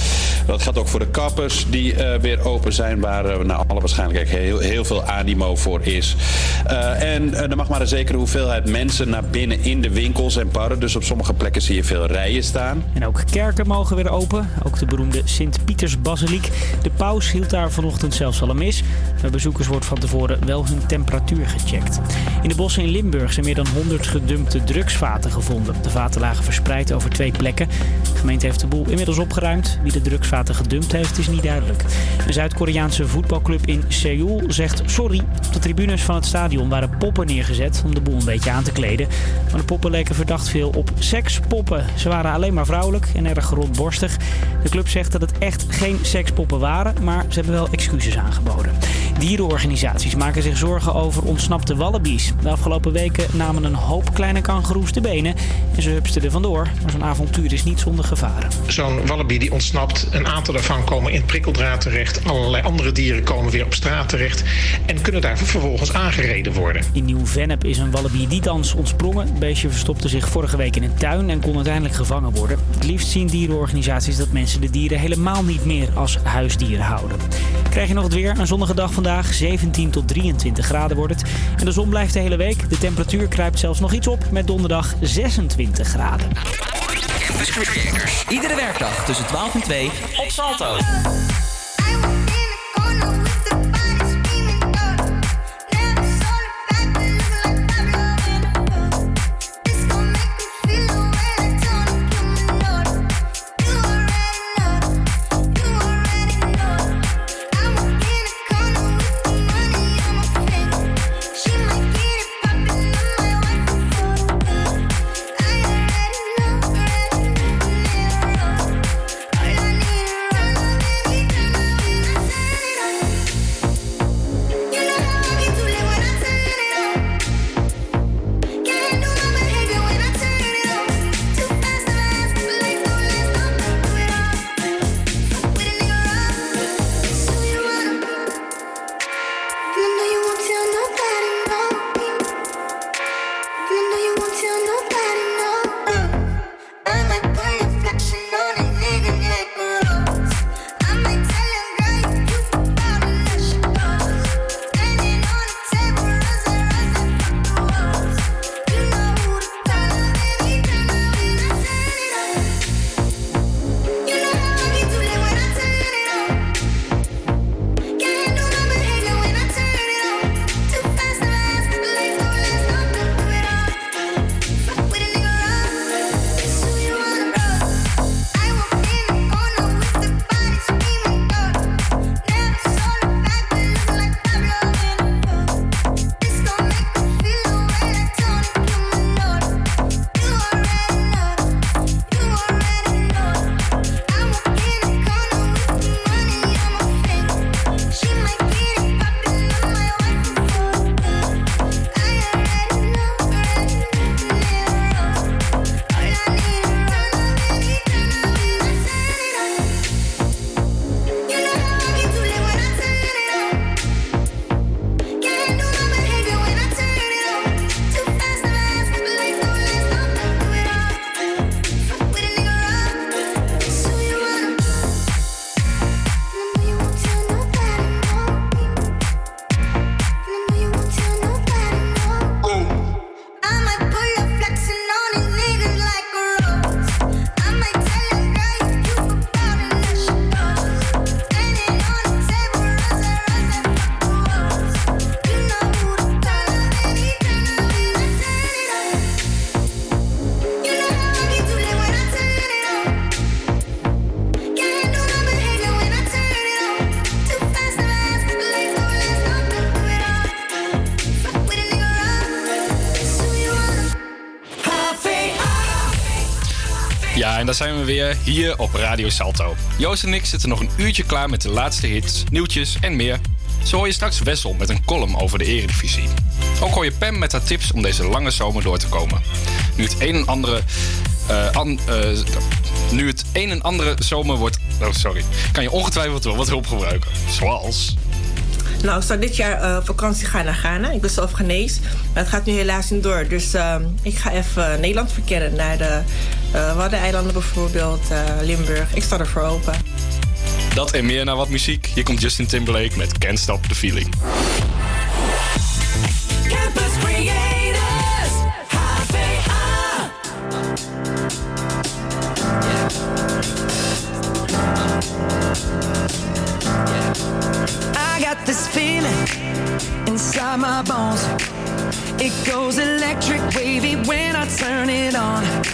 Dat gaat ook voor de kappers die eh, weer open zijn, waar eh, naar alle waarschijnlijkheid heel, heel veel animo voor is. Eh, en eh, er mag maar een zekere hoeveelheid mensen naar binnen in de winkels en barren. Dus op sommige plekken zie je veel rijen staan. En ook kerken mogen weer open. Ook de beroemde Sint-Pietersbasiliek. De paus hield daar vanochtend zelfs al een mis. Bij bezoekers wordt van tevoren wel hun temperatuur gecheckt. In de bossen in Limburg zijn meer dan 100 gedumpte drugsvaten gevonden. De vaten lagen verspreid over twee plekken. De gemeente heeft de boel inmiddels opgeruimd. Wie de drugsvaten gedumpt heeft is niet duidelijk. Een Zuid-Koreaanse voetbalclub in Seoul zegt sorry. Op de tribunes van het stadion waren poppen neergezet om de boel een beetje aan te kleden. Maar de poppen leken verdacht veel op sekspoppen. Ze waren alleen maar vrouwelijk en erg rondborstig. De club zegt dat het echt geen sekspoppen waren, maar ze hebben wel excuses aangeboden. Dierenorganisaties maken zich zorgen over ontsnapte wallabies. De afgelopen weken namen een hoop kleine kangoeroes de benen en ze hupsten er vandoor. Maar zo'n avontuur is niet zonder gevaren. Zo'n wallaby die ontsnapt, een aantal daarvan komen in prikkeldraad terecht. Allerlei andere dieren komen weer op straat terecht en kunnen daar vervolgens aangereden worden. In Nieuw-Vennep is een wallaby dietans ontsprongen. Het beestje verstopte zich vorige week in een tuin en kon uiteindelijk gevangen worden. Het liefst zien dierenorganisaties dat mensen de dieren helemaal niet meer als huisdieren houden. Krijg je nog het weer? Een zonnige dag vandaag. 17 tot 23 graden wordt het. En de zon blijft de hele week. De temperatuur kruipt zelfs nog iets op met donderdag 26 graden. Campus Creators. Iedere werkdag tussen 12 en 2 op Salto. En daar zijn we weer hier op Radio Salto. Joost en ik zitten nog een uurtje klaar met de laatste hits, nieuwtjes en meer. Zo hoor je straks Wessel met een column over de Eredivisie. Ook hoor je Pam met haar tips om deze lange zomer door te komen. Nu het een en andere... eh, eh, nu het een en andere zomer wordt... Oh, sorry. Kan je ongetwijfeld wel wat hulp gebruiken. Zoals... Nou, ik zou dit jaar op vakantie gaan naar Ghana. Ik ben zelf Ghanese, maar het gaat nu helaas niet door. Dus eh, ik ga even Nederland verkennen. Naar de eh Waddeneilanden bijvoorbeeld, eh, Limburg. Ik sta ervoor open. Dat en meer naar wat muziek. Hier komt Justin Timberlake met Can't Stop the Feeling. Campus Creators, HVA. I got this feeling inside my bones. It goes electric wavy when I turn it on.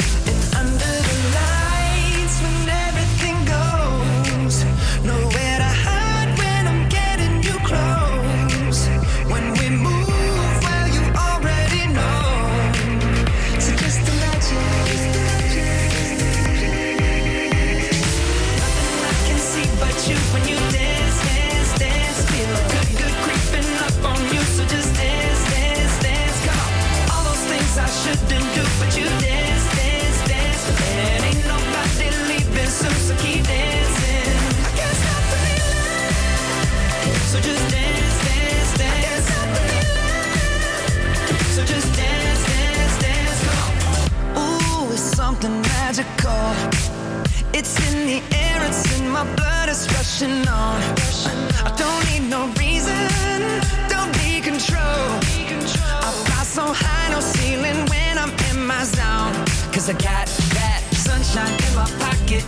So just dance, dance, dance. Come. Ooh, it's something magical. It's in the air, it's in my blood, it's rushing on. I don't need no reason, don't need control. I fly so high, no ceiling when I'm in my zone. Cause I got that sunshine in my pocket,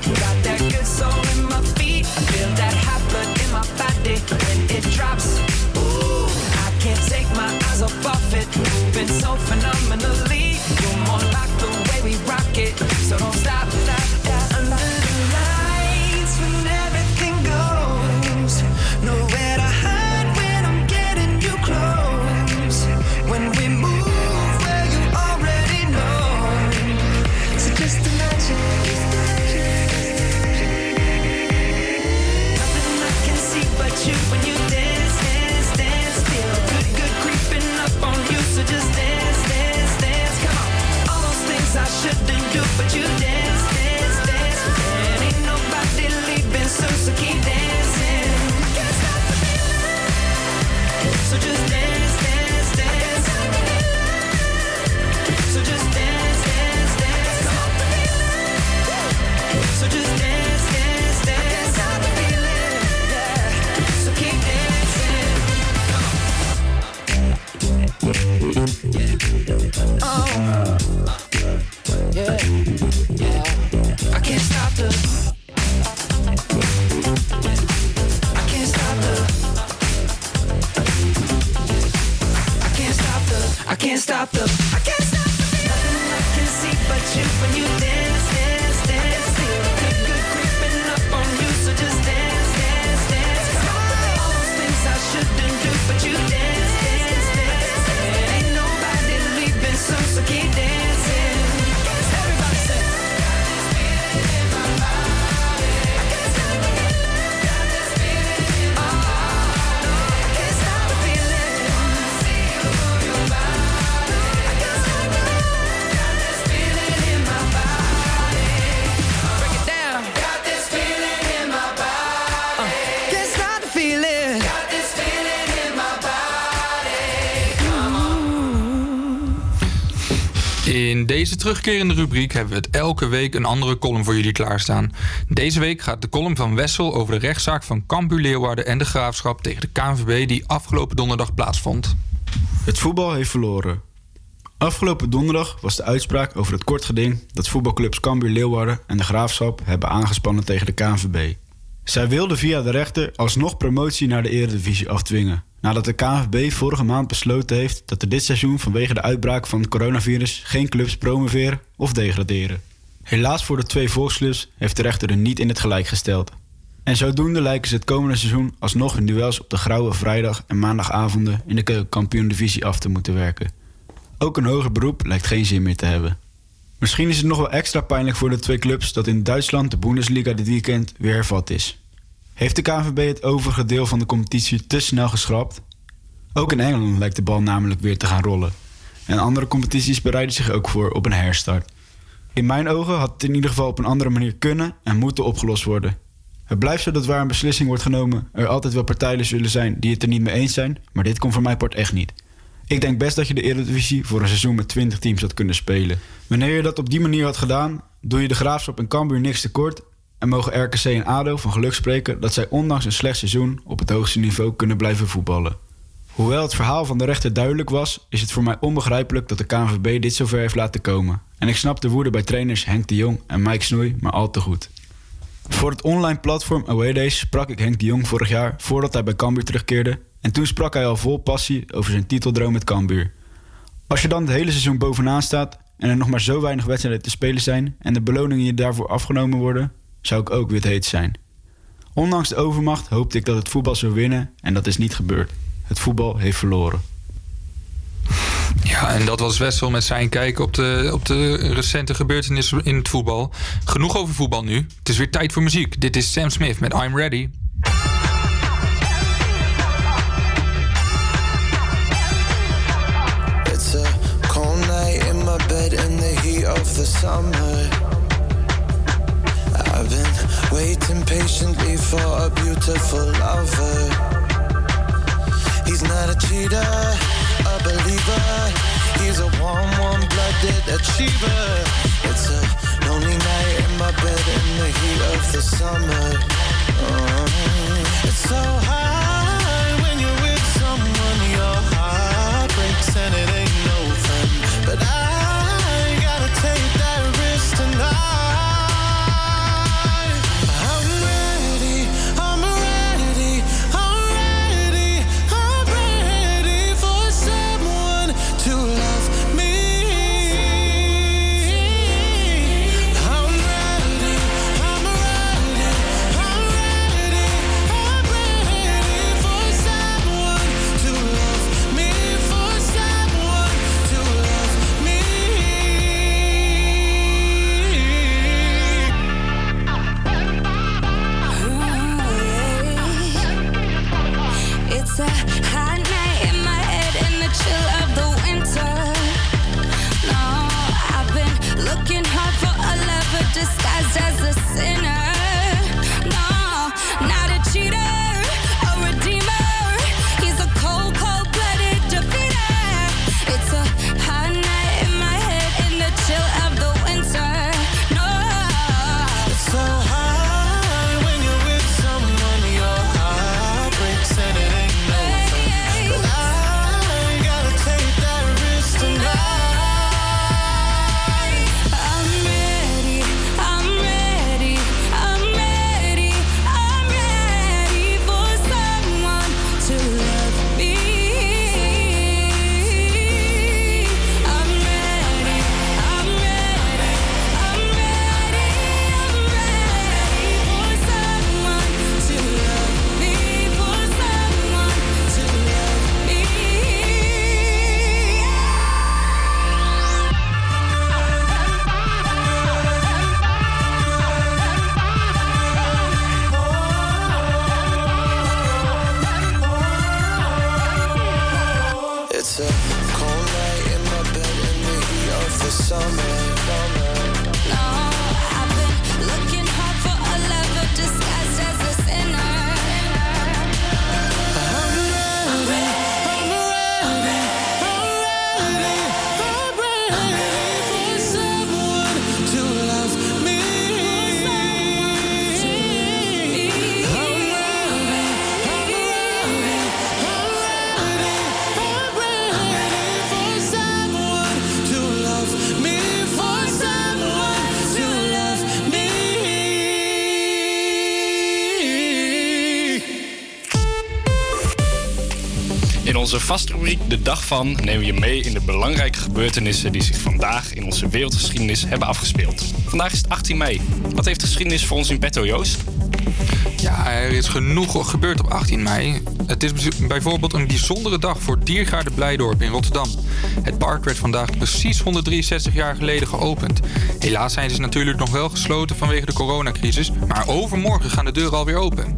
terugkerende rubriek hebben we het elke week een andere column voor jullie klaarstaan. Deze week gaat de column van Wessel over de rechtszaak van Cambuur Leeuwarden en de Graafschap tegen de KNVB die afgelopen donderdag plaatsvond. Het voetbal heeft verloren. Afgelopen donderdag was de uitspraak over het kort geding dat voetbalclubs Cambuur Leeuwarden en de Graafschap hebben aangespannen tegen de KNVB. Zij wilde via de rechter alsnog promotie naar de Eredivisie afdwingen. Nadat de KNVB vorige maand besloten heeft dat er dit seizoen vanwege de uitbraak van het coronavirus geen clubs promoveren of degraderen. Helaas voor de twee volksclubs heeft de rechter er niet in het gelijk gesteld. En zodoende lijken ze het komende seizoen alsnog hun duels op de grauwe vrijdag en maandagavonden in de keukenkampioen-divisie af te moeten werken. Ook een hoger beroep lijkt geen zin meer te hebben. Misschien is het nog wel extra pijnlijk voor de twee clubs dat in Duitsland de Bundesliga dit weekend weer hervat is. Heeft de KNVB het overige deel van de competitie te snel geschrapt? Ook in Engeland lijkt de bal namelijk weer te gaan rollen. En andere competities bereiden zich ook voor op een herstart. In mijn ogen had het in ieder geval op een andere manier kunnen en moeten opgelost worden. Het blijft zo dat waar een beslissing wordt genomen, er altijd wel partijen zullen zijn die het er niet mee eens zijn, maar dit komt voor mijn part echt niet. Ik denk best dat je de Eredivisie voor een seizoen met 20 teams had kunnen spelen. Wanneer je dat op die manier had gedaan, doe je de Graafschap en Cambuur niks tekort en mogen RKC en ADO van geluk spreken dat zij ondanks een slecht seizoen op het hoogste niveau kunnen blijven voetballen. Hoewel het verhaal van de rechter duidelijk was, is het voor mij onbegrijpelijk dat de KNVB dit zover heeft laten komen. En ik snap de woede bij trainers Henk de Jong en Mike Snoei maar al te goed. Voor het online platform Away Days sprak ik Henk de Jong vorig jaar voordat hij bij Cambuur terugkeerde. En toen sprak hij al vol passie over zijn titeldroom met Cambuur. Als je dan het hele seizoen bovenaan staat en er nog maar zo weinig wedstrijden te spelen zijn en de beloningen je daarvoor afgenomen worden, zou ik ook wit heet zijn. Ondanks de overmacht hoopte ik dat het voetbal zou winnen en dat is niet gebeurd. Het voetbal heeft verloren. Ja, en dat was Wessel met zijn kijk op de, op de recente gebeurtenissen in het voetbal. Genoeg over voetbal nu. Het is weer tijd voor muziek. Dit is Sam Smith met I'm Ready. It's a cold night in my bed in the heat of the summer. Waiting patiently for a beautiful lover. He's not a cheater, a believer. He's a warm, warm-blooded achiever. It's a lonely night in my bed in the heat of the summer. Oh, it's so hard In onze vaste rubriek De Dag van nemen we je mee in de belangrijke gebeurtenissen die zich vandaag in onze wereldgeschiedenis hebben afgespeeld. Vandaag is het 18 mei. Wat heeft de geschiedenis voor ons in petto, Joost? Ja, er is genoeg gebeurd op 18 mei. Het is bijvoorbeeld een bijzondere dag voor Diergaarde Blijdorp in Rotterdam. Het park werd vandaag precies 163 jaar geleden geopend. Helaas zijn ze natuurlijk nog wel gesloten vanwege de coronacrisis, maar overmorgen gaan de deuren alweer open.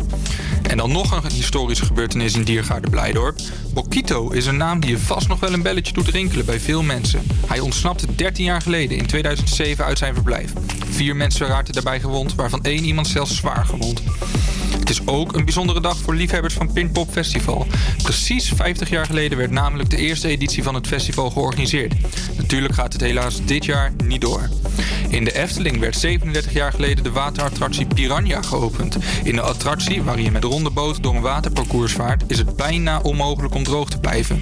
En dan nog een historische gebeurtenis in Diergaarde Blijdorp. Bokito is een naam die je vast nog wel een belletje doet rinkelen bij veel mensen. Hij ontsnapte 13 jaar geleden in 2007 uit zijn verblijf. Vier mensen raakten daarbij gewond, waarvan één iemand zelfs zwaar gewond. Het is ook een bijzondere dag voor liefhebbers van Pinkpop Festival. Precies 50 jaar geleden werd namelijk de eerste editie van het festival georganiseerd. Natuurlijk gaat het helaas dit jaar niet door. In de Efteling werd 37 jaar geleden de waterattractie Piranha geopend. In de attractie, waarin je met ronde boot door een waterparcours vaart, is het bijna onmogelijk om droog te blijven.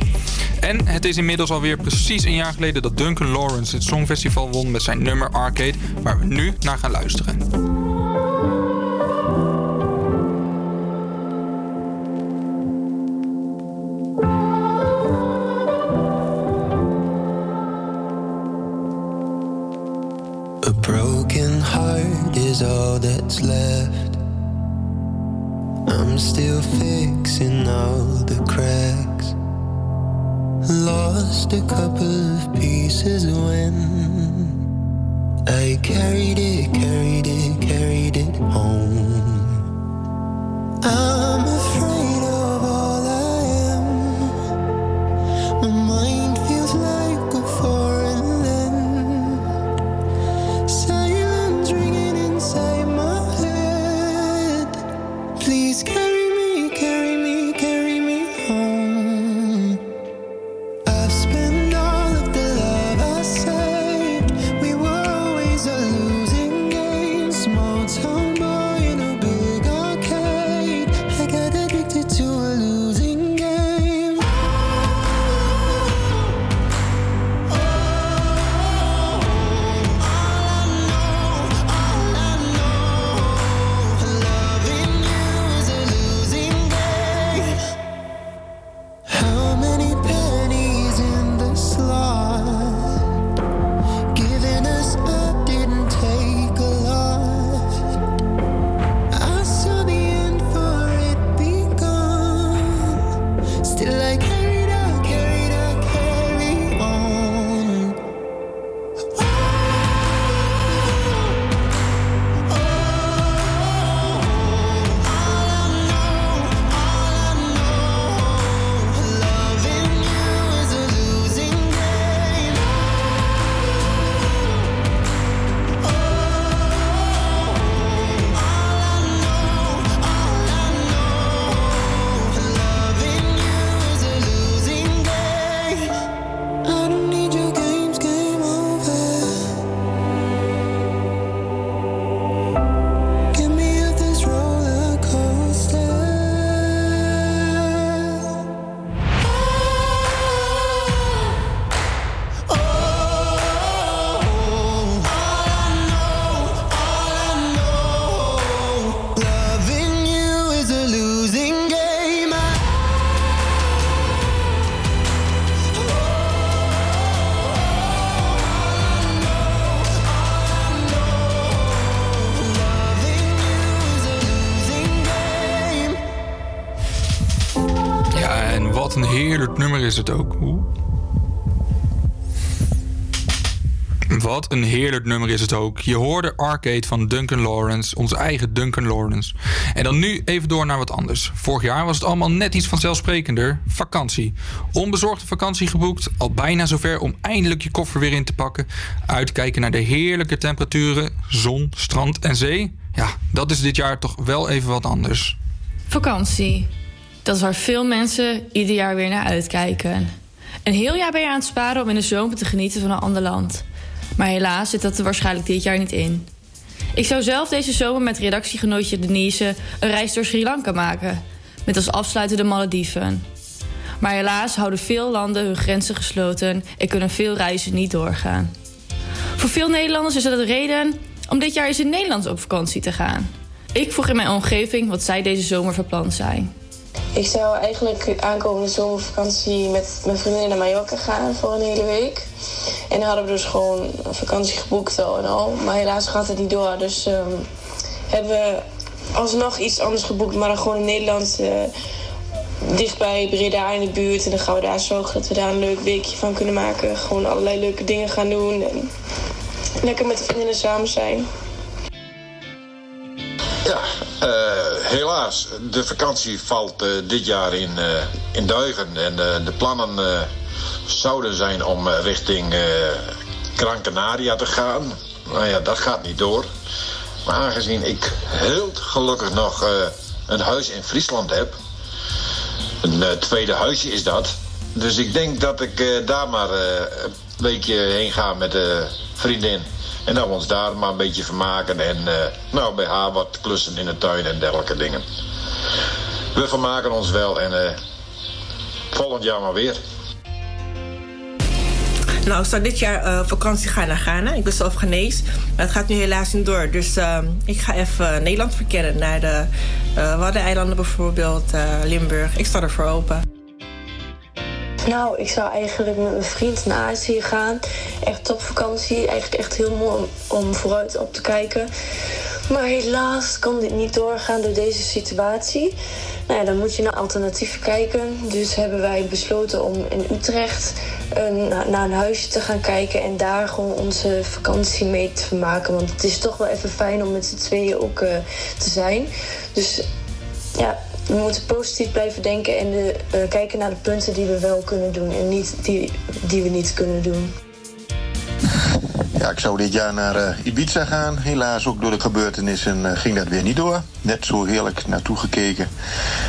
En het is inmiddels alweer precies een jaar geleden dat Duncan Lawrence het Songfestival won met zijn nummer Arcade, waar we nu naar gaan luisteren. Is all that's left. I'm still fixing all the cracks. Lost a couple of pieces when I carried it, carried it, carried it home. I'm afraid wat een heerlijk nummer is het ook. Wat een heerlijk nummer is het ook. Je hoorde Arcade van Duncan Lawrence, onze eigen Duncan Lawrence. En dan nu even door naar wat anders. Vorig jaar was het allemaal net iets vanzelfsprekender. Vakantie. Onbezorgde vakantie geboekt, al bijna zover om eindelijk je koffer weer in te pakken. Uitkijken naar de heerlijke temperaturen, zon, strand en zee. Ja, dat is dit jaar toch wel even wat anders. Vakantie. Dat is waar veel mensen ieder jaar weer naar uitkijken. Een heel jaar ben je aan het sparen om in de zomer te genieten van een ander land. Maar helaas zit dat er waarschijnlijk dit jaar niet in. Ik zou zelf deze zomer met redactiegenootje Denise een reis door Sri Lanka maken. Met als afsluiter de Malediven. Maar helaas houden veel landen hun grenzen gesloten en kunnen veel reizen niet doorgaan. Voor veel Nederlanders is dat de reden om dit jaar eens in Nederland op vakantie te gaan. Ik vroeg in mijn omgeving wat zij deze zomer van plan zijn. Ik zou eigenlijk aankomende zomervakantie met mijn vriendin naar Mallorca gaan voor een hele week. En dan hadden we dus gewoon een vakantie geboekt al en al. Maar helaas gaat het niet door. Dus ehm, hebben we alsnog iets anders geboekt, maar dan gewoon in Nederland. eh, dichtbij Breda in de buurt. En dan gaan we daar zorgen dat we daar een leuk weekje van kunnen maken. Gewoon allerlei leuke dingen gaan doen. En lekker met de vriendinnen samen zijn. Ja, helaas. De vakantie valt eh, dit jaar in, eh, in duigen. En eh, de plannen eh, zouden zijn om eh, richting eh, Gran Canaria te gaan. Nou ja, dat gaat niet door. Maar aangezien ik heel gelukkig nog eh, een huis in Friesland heb... een eh, tweede huisje is dat... Dus ik denk dat ik eh, daar maar eh, een weekje heen ga met de vriendin. En dat ons daar maar een beetje vermaken. En eh, nou, bij haar wat klussen in de tuin en dergelijke dingen. We vermaken ons wel en eh, volgend jaar maar weer. Nou, ik zou dit jaar eh, vakantie gaan naar Ghana. Ik ben zelf Ghanese, maar het gaat nu helaas niet door. Dus eh, ik ga even Nederland verkennen. Naar de Waddeneilanden bijvoorbeeld, Limburg. Ik sta ervoor open. Nou, ik zou eigenlijk met mijn vriend naar Azië gaan. Echt topvakantie. Eigenlijk echt heel mooi om, vooruit op te kijken. Maar helaas kan dit niet doorgaan door deze situatie. Nou ja, dan moet je naar alternatieven kijken. Dus hebben wij besloten om in Utrecht eh, na- naar een huisje te gaan kijken... en daar gewoon onze vakantie mee te vermaken. Want het is toch wel even fijn om met z'n tweeën ook eh, te zijn. Dus ja, we moeten positief blijven denken en eh, kijken naar de punten die we wel kunnen doen en niet die, die we niet kunnen doen. Ja, ik zou dit jaar naar eh, Ibiza gaan. Helaas ook door de gebeurtenissen eh, ging dat weer niet door. Net zo heerlijk naartoe gekeken.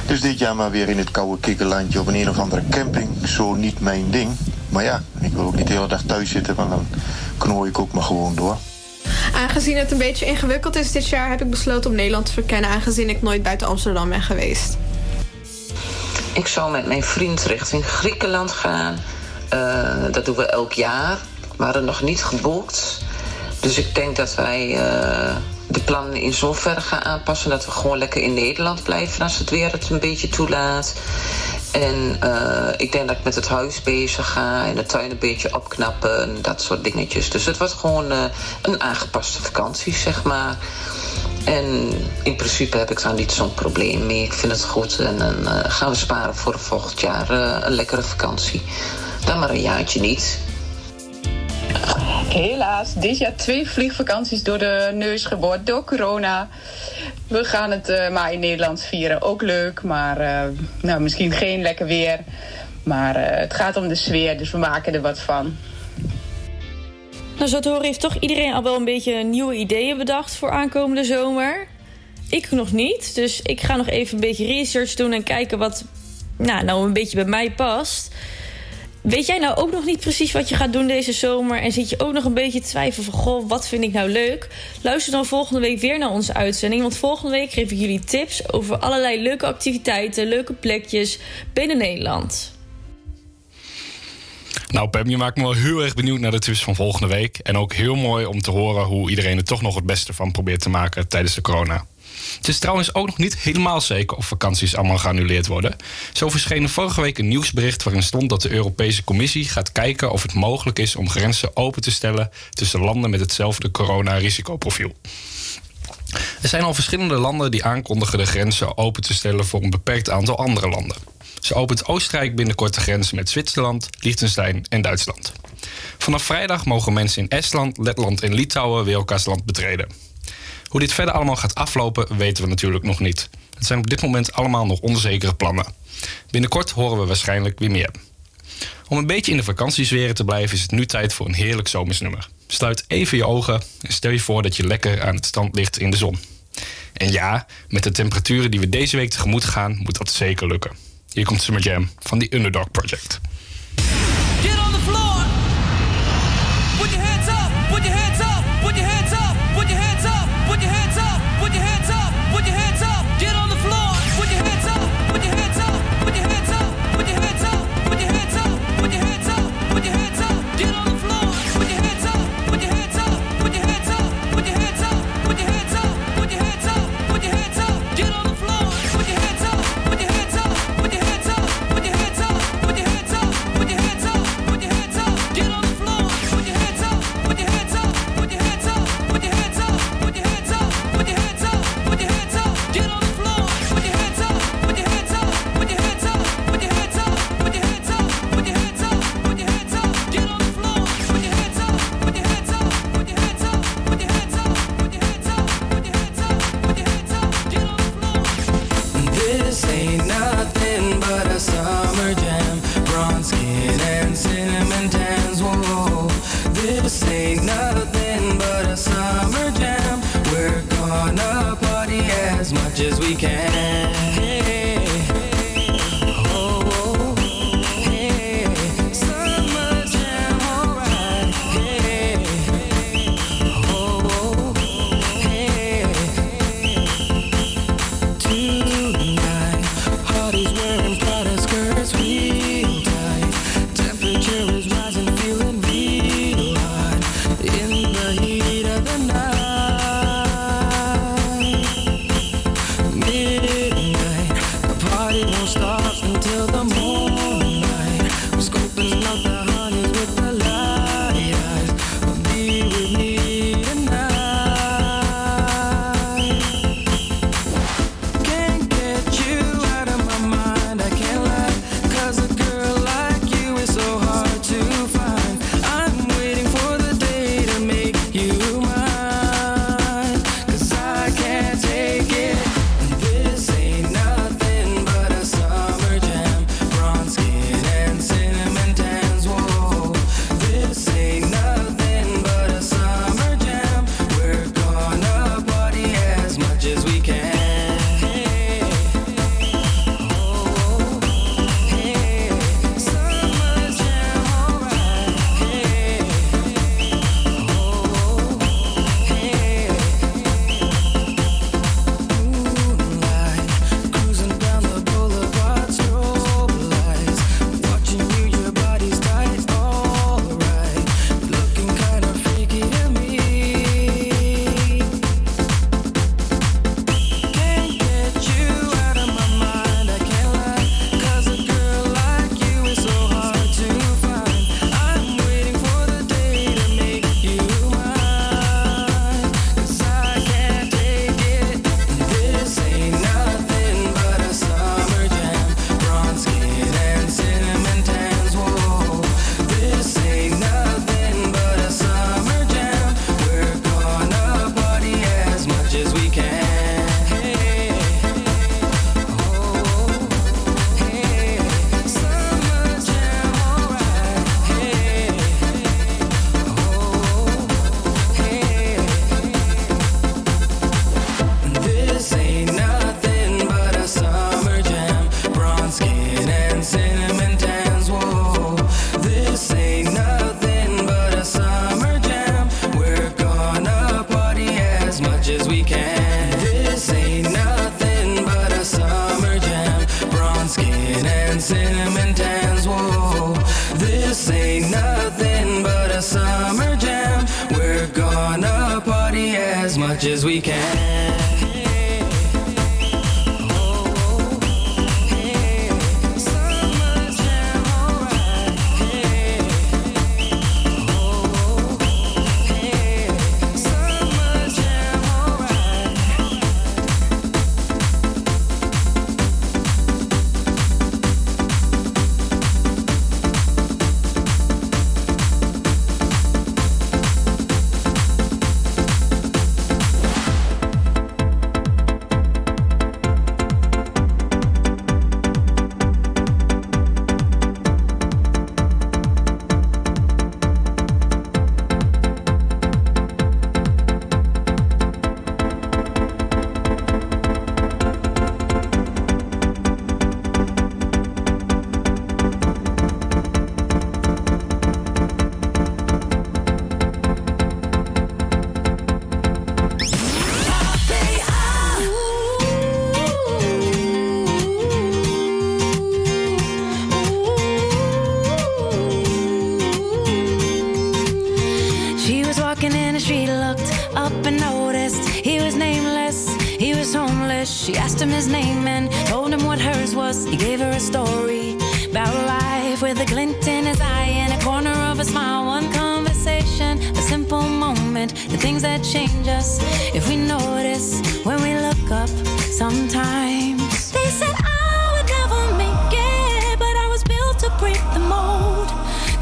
Dus dit jaar maar weer in het koude kikkerlandje op een een of andere camping. Zo niet mijn ding. Maar ja, ik wil ook niet de hele dag thuis zitten, want dan knooi ik ook maar gewoon door. Aangezien het een beetje ingewikkeld is dit jaar, heb ik besloten om Nederland te verkennen, aangezien ik nooit buiten Amsterdam ben geweest. Ik zou met mijn vriend richting Griekenland gaan. Eh, dat doen we elk jaar. We hadden nog niet geboekt. Dus ik denk dat wij eh, de plannen in zoverre gaan aanpassen... dat we gewoon lekker in Nederland blijven als het weer het een beetje toelaat. En eh, ik denk dat ik met het huis bezig ga en de tuin een beetje opknappen en dat soort dingetjes. Dus het wordt gewoon eh, een aangepaste vakantie, zeg maar. En in principe heb ik daar niet zo'n probleem mee. Ik vind het goed. En dan eh, gaan we sparen voor volgend jaar een lekkere vakantie. Dan maar een jaartje niet. Helaas, dit jaar twee vliegvakanties door de neus geboord door corona. We gaan het eh, maar in Nederland vieren. Ook leuk, maar eh, nou, misschien geen lekker weer. Maar eh, het gaat om de sfeer, dus we maken er wat van. Nou, zo te heeft toch iedereen al wel een beetje nieuwe ideeën bedacht voor aankomende zomer. Ik nog niet, dus ik ga nog even een beetje research doen en kijken wat nou, nou een beetje bij mij past. Weet jij nou ook nog niet precies wat je gaat doen deze zomer? En zit je ook nog een beetje te twijfelen van... goh, wat vind ik nou leuk? Luister dan volgende week weer naar onze uitzending. Want volgende week geef ik jullie tips over allerlei leuke activiteiten... leuke plekjes binnen Nederland. Nou, Pam, je maakt me wel heel erg benieuwd naar de tips van volgende week. En ook heel mooi om te horen hoe iedereen er toch nog het beste van probeert te maken tijdens de corona. Het is trouwens ook nog niet helemaal zeker of vakanties allemaal geannuleerd worden. Zo verscheen er vorige week een nieuwsbericht waarin stond dat de Europese Commissie gaat kijken of het mogelijk is om grenzen open te stellen tussen landen met hetzelfde corona-risicoprofiel. Er zijn al verschillende landen die aankondigen de grenzen open te stellen voor een beperkt aantal andere landen. Zo opent Oostenrijk binnenkort de grens met Zwitserland, Liechtenstein en Duitsland. Vanaf vrijdag mogen mensen in Estland, Letland en Litouwen weer elkaars land betreden. Hoe dit verder allemaal gaat aflopen, weten we natuurlijk nog niet. Het zijn op dit moment allemaal nog onzekere plannen. Binnenkort horen we waarschijnlijk weer meer. Om een beetje in de vakantiesferen te blijven, is het nu tijd voor een heerlijk zomersnummer. Sluit even je ogen en stel je voor dat je lekker aan het strand ligt in de zon. En ja, met de temperaturen die we deze week tegemoet gaan, moet dat zeker lukken. Hier komt Summer Jam van The Underdog Project. Get on the. that change us if we notice when we look up sometimes. They said I would never make it, but I was built to break the mold.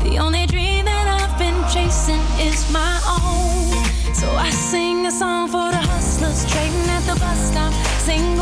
The only dream that I've been chasing is my own. So I sing a song for the hustlers trading at the bus stop. Single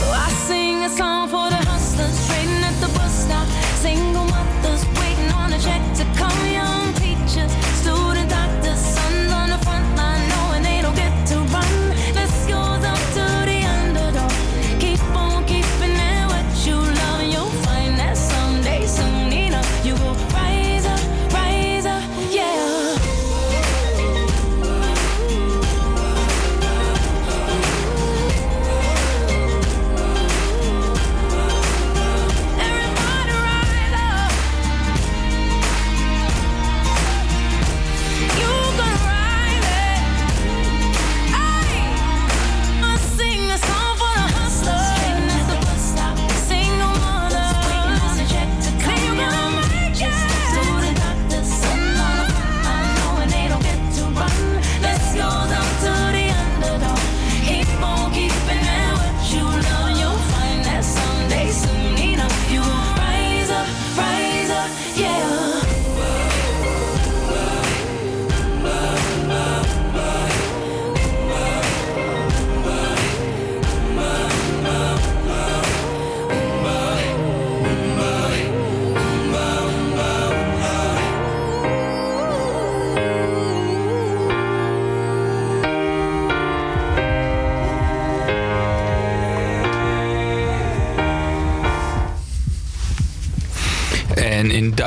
So I sing a song for the hustlers trading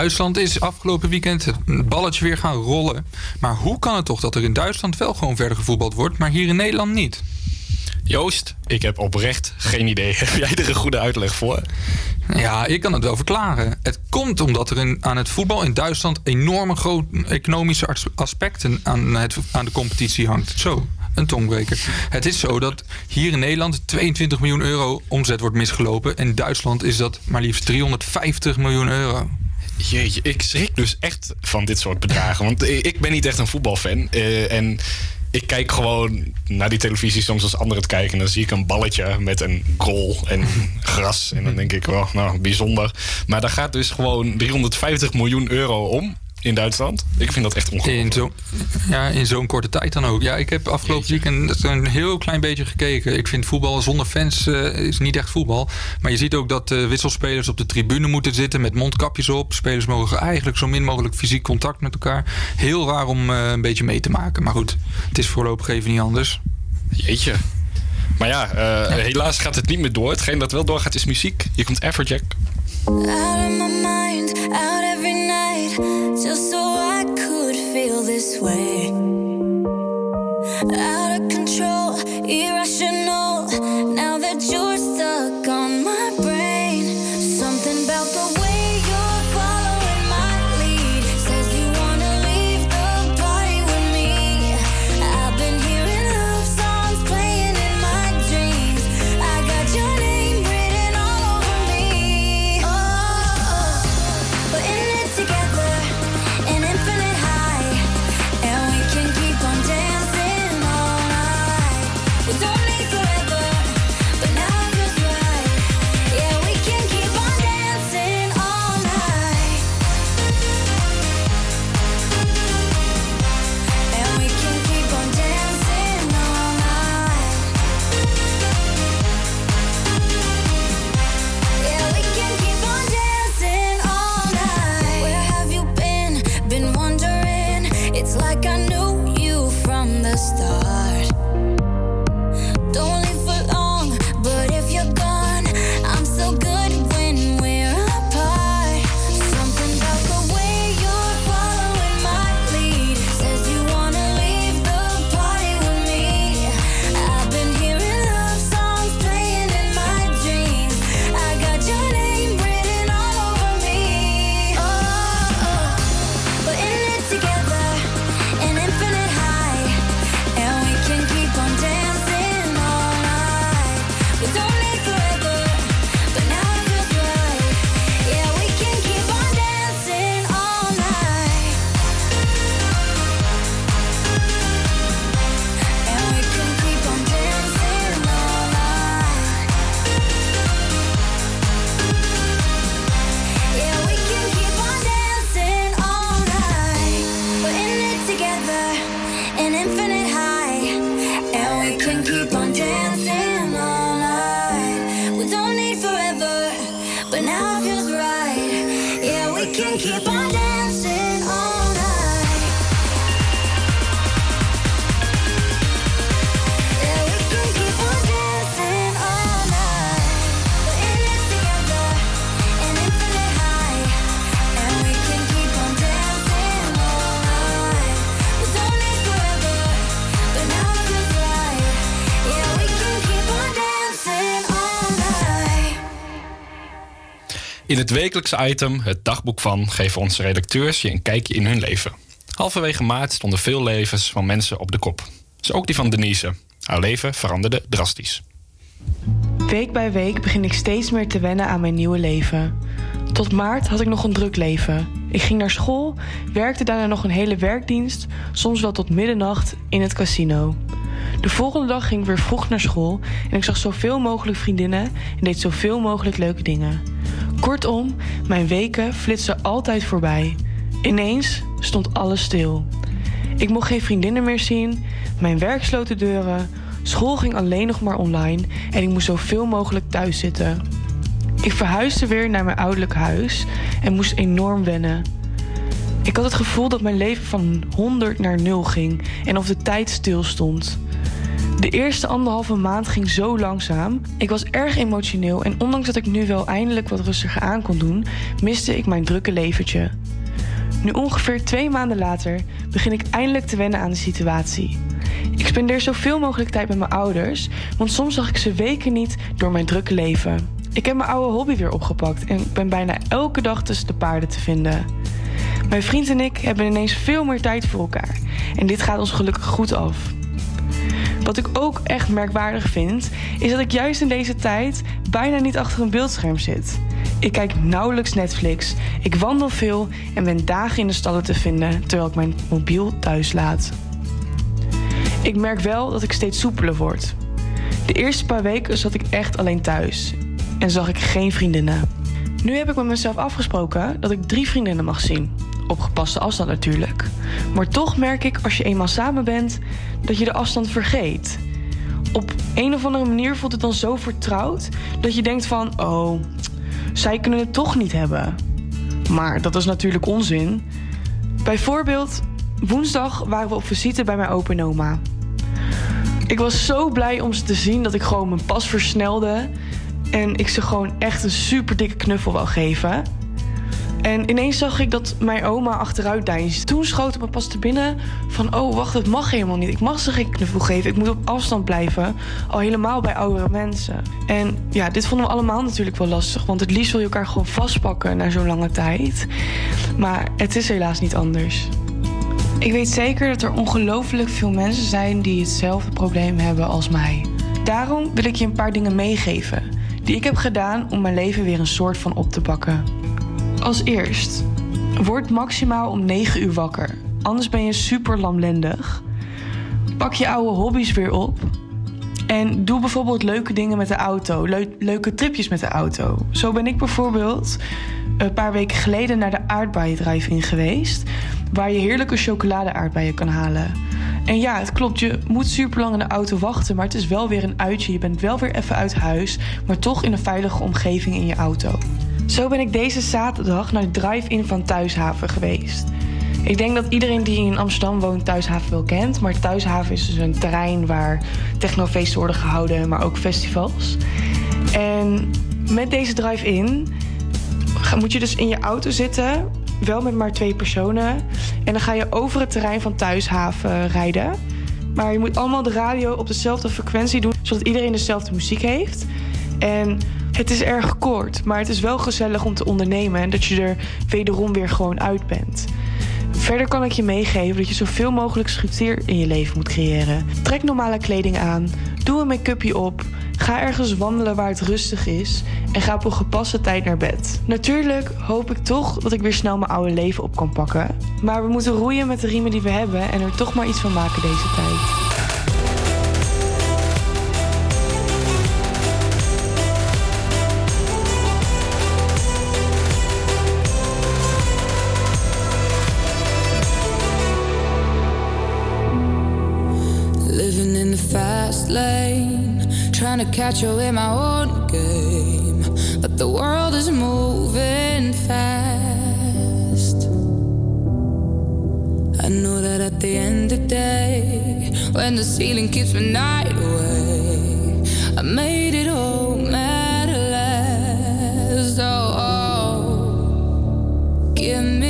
Duitsland is afgelopen weekend het balletje weer gaan rollen. Maar hoe kan het toch dat er in Duitsland wel gewoon verder gevoetbald wordt, maar hier in Nederland niet? Joost, ik heb oprecht geen idee. Heb jij er een goede uitleg voor? Ja, ik kan het wel verklaren. Het komt omdat er in, aan het voetbal in Duitsland enorme grote economische as- aspecten aan, het, aan de competitie hangt. Zo, een tongbreker. Het is zo dat hier in Nederland 22 miljoen euro omzet wordt misgelopen. En in Duitsland is dat maar liefst 350 miljoen euro. Jeetje, ik schrik dus echt van dit soort bedragen. Want ik ben niet echt een voetbalfan. eh, en ik kijk gewoon naar die televisie soms als anderen het kijken. En dan zie ik een balletje met een goal en gras. En dan denk ik, wel, nou, bijzonder. Maar daar gaat dus gewoon 350 miljoen euro om in Duitsland. Ik vind dat echt ongelooflijk. In zo, ja, in zo'n korte tijd dan ook. Ja, ik heb afgelopen weekend een heel klein beetje gekeken. Ik vind voetbal zonder fans eh, is niet echt voetbal. Maar je ziet ook dat eh, wisselspelers op de tribune moeten zitten met mondkapjes op. Spelers mogen eigenlijk zo min mogelijk fysiek contact met elkaar. Heel raar om eh, een beetje mee te maken. Maar goed, het is voorlopig even niet anders. Jeetje. Maar ja, eh, helaas gaat het niet meer door. Hetgeen dat wel doorgaat is muziek. Hier komt Everjack. Out of my mind, out every just so I could feel this way. Out Het wekelijkse item, het dagboek van, geven onze redacteurs je een kijkje in hun leven. Halverwege maart stonden veel levens van mensen op de kop. Dus ook die van Denise. Haar leven veranderde drastisch. Week bij week begin ik steeds meer te wennen aan mijn nieuwe leven. Tot maart had ik nog een druk leven. Ik ging naar school, werkte daarna nog een hele werkdienst, soms wel tot middernacht in het casino. De volgende dag ging ik weer vroeg naar school en ik zag zoveel mogelijk vriendinnen en deed zoveel mogelijk leuke dingen. Kortom, mijn weken flitsten altijd voorbij. Ineens stond alles stil. Ik mocht geen vriendinnen meer zien, mijn werk sloot de deuren, school ging alleen nog maar online en ik moest zoveel mogelijk thuis zitten. Ik verhuisde weer naar mijn ouderlijk huis en moest enorm wennen. Ik had het gevoel dat mijn leven van 100 naar 0 ging en of de tijd stilstond. De eerste anderhalve maand ging zo langzaam. Ik was erg emotioneel en ondanks dat ik nu wel eindelijk wat rustiger aan kon doen, miste ik mijn drukke leventje. Nu ongeveer twee maanden later begin ik eindelijk te wennen aan de situatie. Ik spendeer zoveel mogelijk tijd met mijn ouders, want soms zag ik ze weken niet door mijn drukke leven. Ik heb mijn oude hobby weer opgepakt en ben bijna elke dag tussen de paarden te vinden. Mijn vriend en ik hebben ineens veel meer tijd voor elkaar en dit gaat ons gelukkig goed af. Wat ik ook echt merkwaardig vind, is dat ik juist in deze tijd bijna niet achter een beeldscherm zit. Ik kijk nauwelijks Netflix, ik wandel veel en ben dagen in de stallen te vinden terwijl ik mijn mobiel thuis laat. Ik merk wel dat ik steeds soepeler word. De eerste paar weken zat ik echt alleen thuis en zag ik geen vriendinnen. Nu heb ik met mezelf afgesproken dat ik drie vriendinnen mag zien. Op gepaste afstand natuurlijk. Maar toch merk ik als je eenmaal samen bent dat je de afstand vergeet. Op een of andere manier voelt het dan zo vertrouwd dat je denkt van, oh, zij kunnen het toch niet hebben. Maar dat is natuurlijk onzin. Bijvoorbeeld, woensdag waren we op visite bij mijn opa en oma. Ik was zo blij om ze te zien dat ik gewoon mijn pas versnelde. En ik ze gewoon echt een super dikke knuffel wou geven. En ineens zag ik dat mijn oma achteruit deinsde. Toen schoot het me pas te binnen van... oh, wacht, het mag helemaal niet. Ik mag ze geen knuffel geven. Ik moet op afstand blijven. Al helemaal bij oudere mensen. En ja, dit vonden we allemaal natuurlijk wel lastig. Want het liefst wil je elkaar gewoon vastpakken na zo'n lange tijd. Maar het is helaas niet anders. Ik weet zeker dat er ongelooflijk veel mensen zijn die hetzelfde probleem hebben als mij. Daarom wil ik je een paar dingen meegeven die ik heb gedaan om mijn leven weer een soort van op te pakken. Als eerst, word maximaal om 9 uur wakker. Anders ben je super lamlendig. Pak je oude hobby's weer op. En doe bijvoorbeeld leuke dingen met de auto. Leu- leuke tripjes met de auto. Zo ben ik bijvoorbeeld een paar weken geleden naar de aardbeiendrive-in geweest. Waar je heerlijke chocolade-aardbeien kan halen. En ja, het klopt, je moet super lang in de auto wachten. Maar het is wel weer een uitje. Je bent wel weer even uit huis. Maar toch in een veilige omgeving in je auto. Zo ben ik deze zaterdag naar de drive-in van Thuishaven geweest. Ik denk dat iedereen die in Amsterdam woont Thuishaven wel kent. Maar Thuishaven is dus een terrein waar technofeesten worden gehouden, maar ook festivals. En met deze drive-in moet je dus in je auto zitten, wel met maar twee personen. En dan ga je over het terrein van Thuishaven rijden. Maar je moet allemaal de radio op dezelfde frequentie doen, zodat iedereen dezelfde muziek heeft. En het is erg kort, maar het is wel gezellig om te ondernemen en dat je er wederom weer gewoon uit bent. Verder kan ik je meegeven dat je zoveel mogelijk structuur in je leven moet creëren. Trek normale kleding aan, doe een make-upje op, ga ergens wandelen waar het rustig is en ga op een gepaste tijd naar bed. Natuurlijk hoop ik toch dat ik weer snel mijn oude leven op kan pakken. Maar we moeten roeien met de riemen die we hebben en er toch maar iets van maken deze tijd. To catch you in my own game. But the world is moving fast. I know that at the end of the day, when the ceiling keeps me night away, I made it home at last. Oh, oh. give me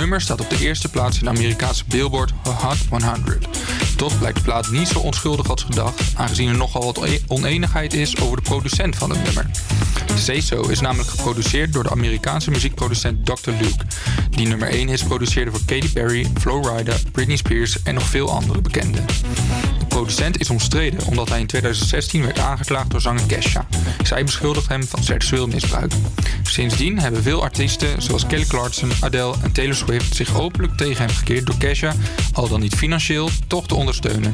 nummer staat op de eerste plaats in de Amerikaanse Billboard Hot 100. Toch blijkt de plaat niet zo onschuldig als gedacht, aangezien er nogal wat oneenigheid is over de producent van het nummer. Seso is namelijk geproduceerd door de Amerikaanse muziekproducent Dr. Luke, die nummer 1 is produceerde voor Katy Perry, Flo Rida, Britney Spears en nog veel andere bekenden. De producent is omstreden omdat hij in 2016 werd aangeklaagd door zanger Kesha. Zij beschuldigt hem van seksueel misbruik. Sindsdien hebben veel artiesten, zoals Kelly Clarkson, Adele en Taylor Swift, zich openlijk tegen hem gekeerd door Kesha, al dan niet financieel, toch te ondersteunen.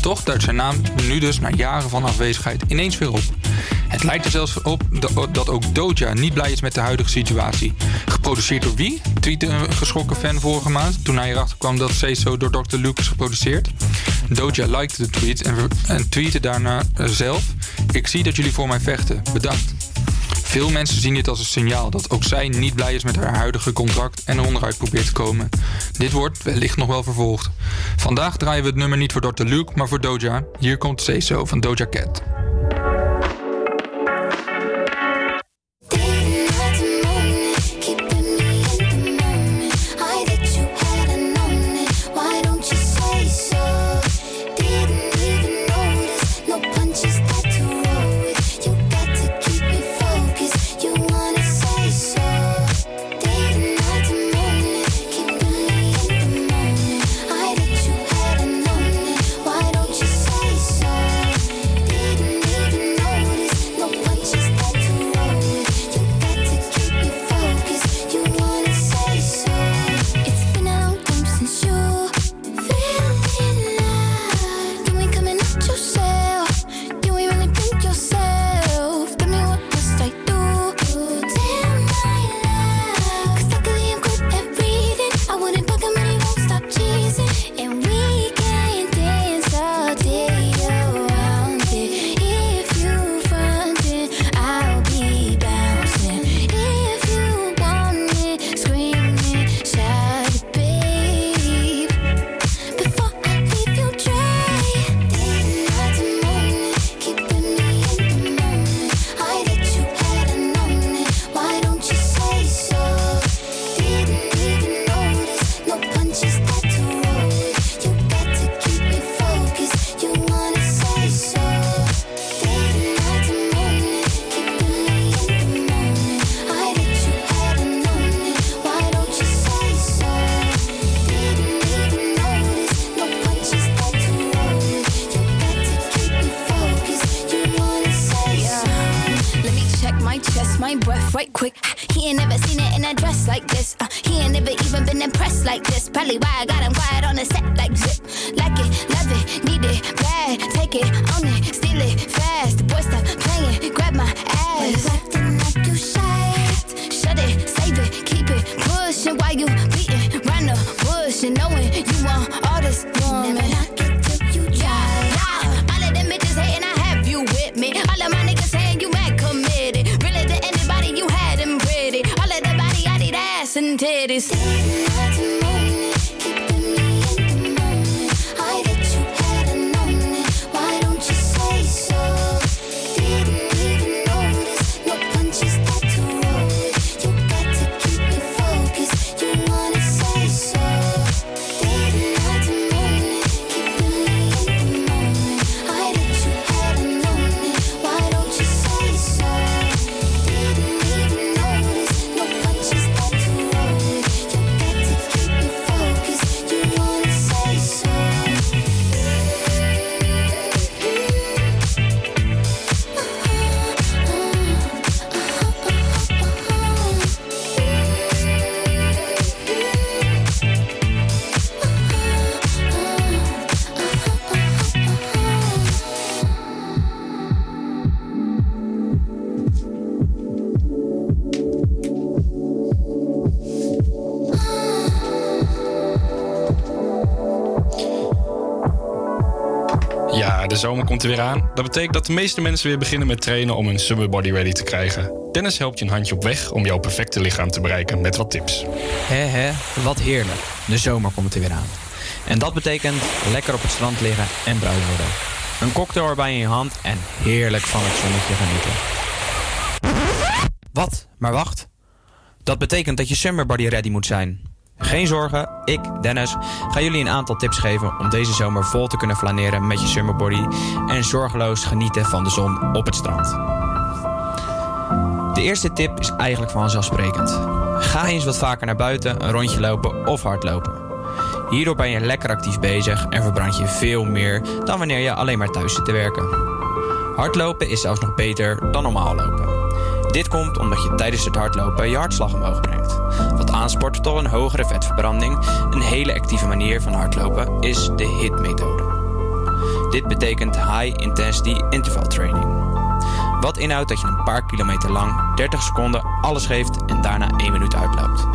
Toch duidt zijn naam nu dus na jaren van afwezigheid ineens weer op. Het lijkt er zelfs op dat ook Doja niet blij is met de huidige situatie. Geproduceerd door wie? tweette een geschrokken fan vorige maand toen hij erachter kwam dat CSO door Dr. Luke is geproduceerd. Doja likte de tweet en, en tweette daarna eh, zelf: Ik zie dat jullie voor mij vechten. Bedankt. Veel mensen zien dit als een signaal dat ook zij niet blij is met haar huidige contract en onderuit probeert te komen. Dit wordt wellicht nog wel vervolgd. Vandaag draaien we het nummer niet voor Dr. Luke, maar voor Doja. Hier komt CSO van Doja Cat. Er weer aan. Dat betekent dat de meeste mensen weer beginnen met trainen om hun summer body ready te krijgen. Dennis helpt je een handje op weg om jouw perfecte lichaam te bereiken met wat tips. Hé hé, wat heerlijk. De zomer komt er weer aan. En dat betekent lekker op het strand liggen en bruin worden. Een cocktail erbij in je hand en heerlijk van het zonnetje genieten. Wat? Maar wacht. Dat betekent dat je summer body ready moet zijn. Geen zorgen, ik, Dennis, ga jullie een aantal tips geven om deze zomer vol te kunnen flaneren met je summer body en zorgeloos genieten van de zon op het strand. De eerste tip is eigenlijk vanzelfsprekend. Ga eens wat vaker naar buiten, een rondje lopen of hardlopen. Hierdoor ben je lekker actief bezig en verbrand je veel meer dan wanneer je alleen maar thuis zit te werken. Hardlopen is zelfs nog beter dan normaal lopen. Dit komt omdat je tijdens het hardlopen je hartslag omhoog brengt. Wat aansport tot een hogere vetverbranding. Een hele actieve manier van hardlopen is de HIT-methode. Dit betekent High Intensity Interval Training. Wat inhoudt dat je een paar kilometer lang 30 seconden alles geeft en daarna 1 minuut uitloopt.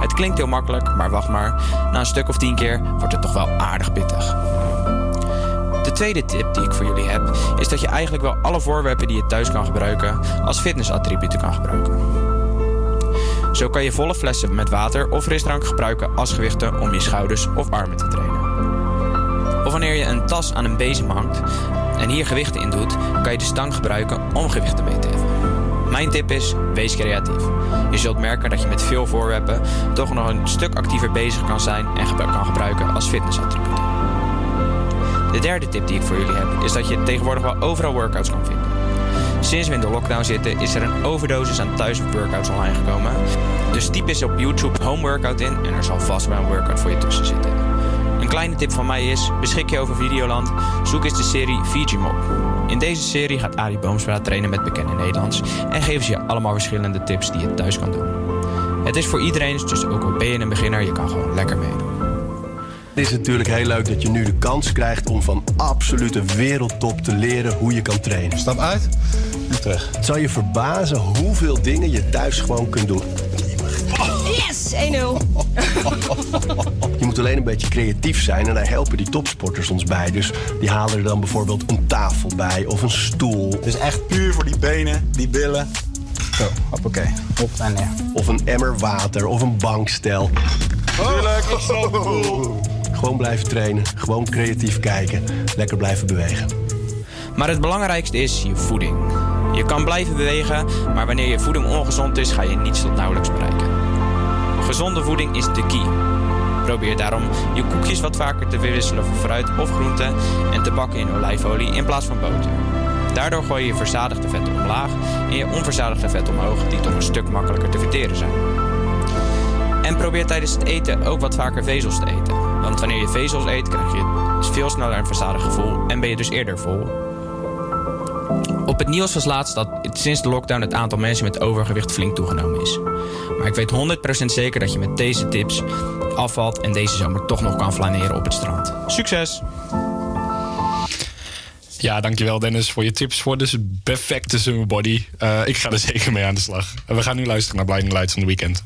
Het klinkt heel makkelijk, maar wacht maar. Na een stuk of 10 keer wordt het toch wel aardig pittig. De tweede tip die ik voor jullie heb, is dat je eigenlijk wel alle voorwerpen die je thuis kan gebruiken als fitnessattributen kan gebruiken. Zo kan je volle flessen met water of frisdrank gebruiken als gewichten om je schouders of armen te trainen. Of wanneer je een tas aan een bezem hangt en hier gewichten in doet, kan je de stang gebruiken om gewichten mee te heffen. Mijn tip is, wees creatief. Je zult merken dat je met veel voorwerpen toch nog een stuk actiever bezig kan zijn en kan gebruiken als fitnessattributen. De derde tip die ik voor jullie heb, is dat je tegenwoordig wel overal workouts kan vinden. Sinds we in de lockdown zitten, is er een overdosis aan thuis workouts online gekomen. Dus typ eens op YouTube home workout in en er zal vast wel een workout voor je tussen zitten. Een kleine tip van mij is, beschik je over Videoland, zoek eens de serie VG op. In deze serie gaat Arie Boomsma trainen met bekende Nederlands en geven ze je allemaal verschillende tips die je thuis kan doen. Het is voor iedereen, dus ook al ben je een beginner, je kan gewoon lekker meedoen. Het is natuurlijk heel leuk dat je nu de kans krijgt om van absolute wereldtop te leren hoe je kan trainen. Stap uit en terug. Het zal je verbazen hoeveel dingen je thuis gewoon kunt doen. Yes, 1-0. Je moet alleen een beetje creatief zijn en daar helpen die topsporters ons bij. Dus die halen er dan bijvoorbeeld een tafel bij of een stoel. Dus echt puur voor die benen, die billen. Zo, hoppakee. Op en neer. Of een emmer water of een bankstel. Tuurlijk, ik snap het. Gewoon blijven trainen, gewoon creatief kijken, lekker blijven bewegen. Maar het belangrijkste is je voeding. Je kan blijven bewegen, maar wanneer je voeding ongezond is, ga je niets tot nauwelijks bereiken. Gezonde voeding is de key. Probeer daarom je koekjes wat vaker te verwisselen voor fruit of groenten en te bakken in olijfolie in plaats van boter. Daardoor gooi je je verzadigde vetten omlaag en je onverzadigde vetten omhoog, die toch een stuk makkelijker te verteren zijn. En probeer tijdens het eten ook wat vaker vezels te eten. Want wanneer je vezels eet, krijg je veel sneller een verzadigd gevoel en ben je dus eerder vol. Op het nieuws was laatst dat sinds de lockdown het aantal mensen met overgewicht flink toegenomen is. Maar ik weet 100% zeker dat je met deze tips afvalt en deze zomer toch nog kan flaneren op het strand. Succes! Ja, dankjewel Dennis voor je tips voor de perfecte summer body. Eh, ik ga er zeker mee aan de slag. We gaan nu luisteren naar Blinding Lights van The Weekend.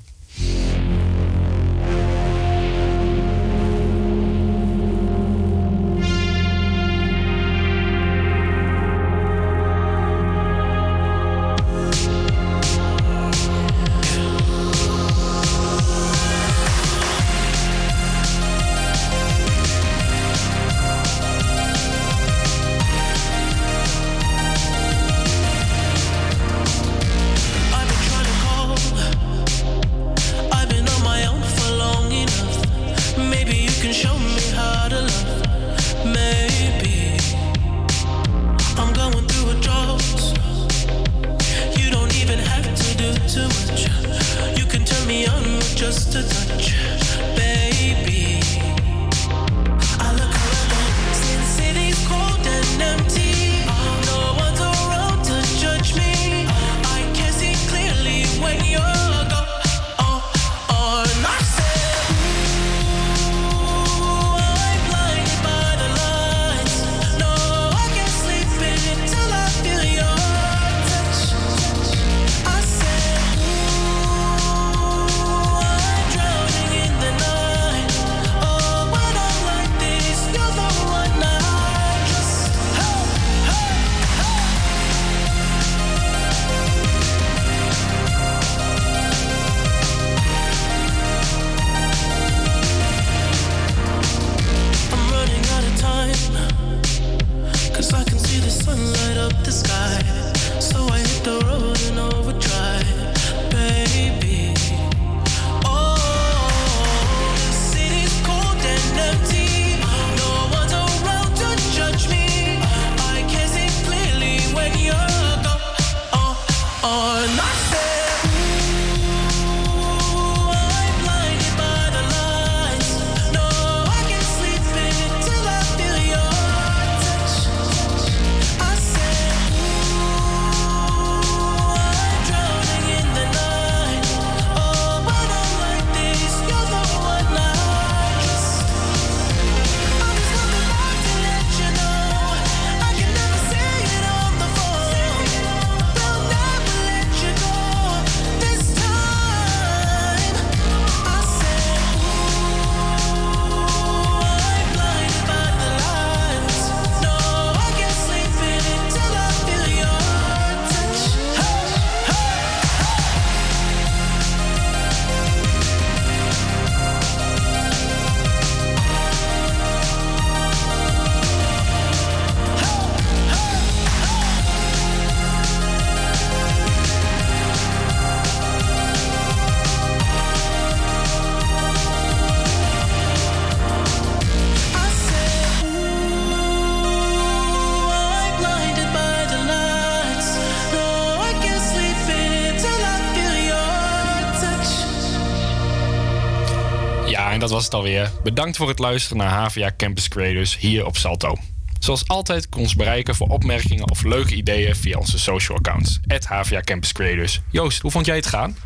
Het alweer. Bedankt voor het luisteren naar HVA Campus Creators hier op Salto. Zoals altijd kun je ons bereiken voor opmerkingen of leuke ideeën via onze social accounts. HVA Campus Creators. Joost, hoe vond jij het gaan?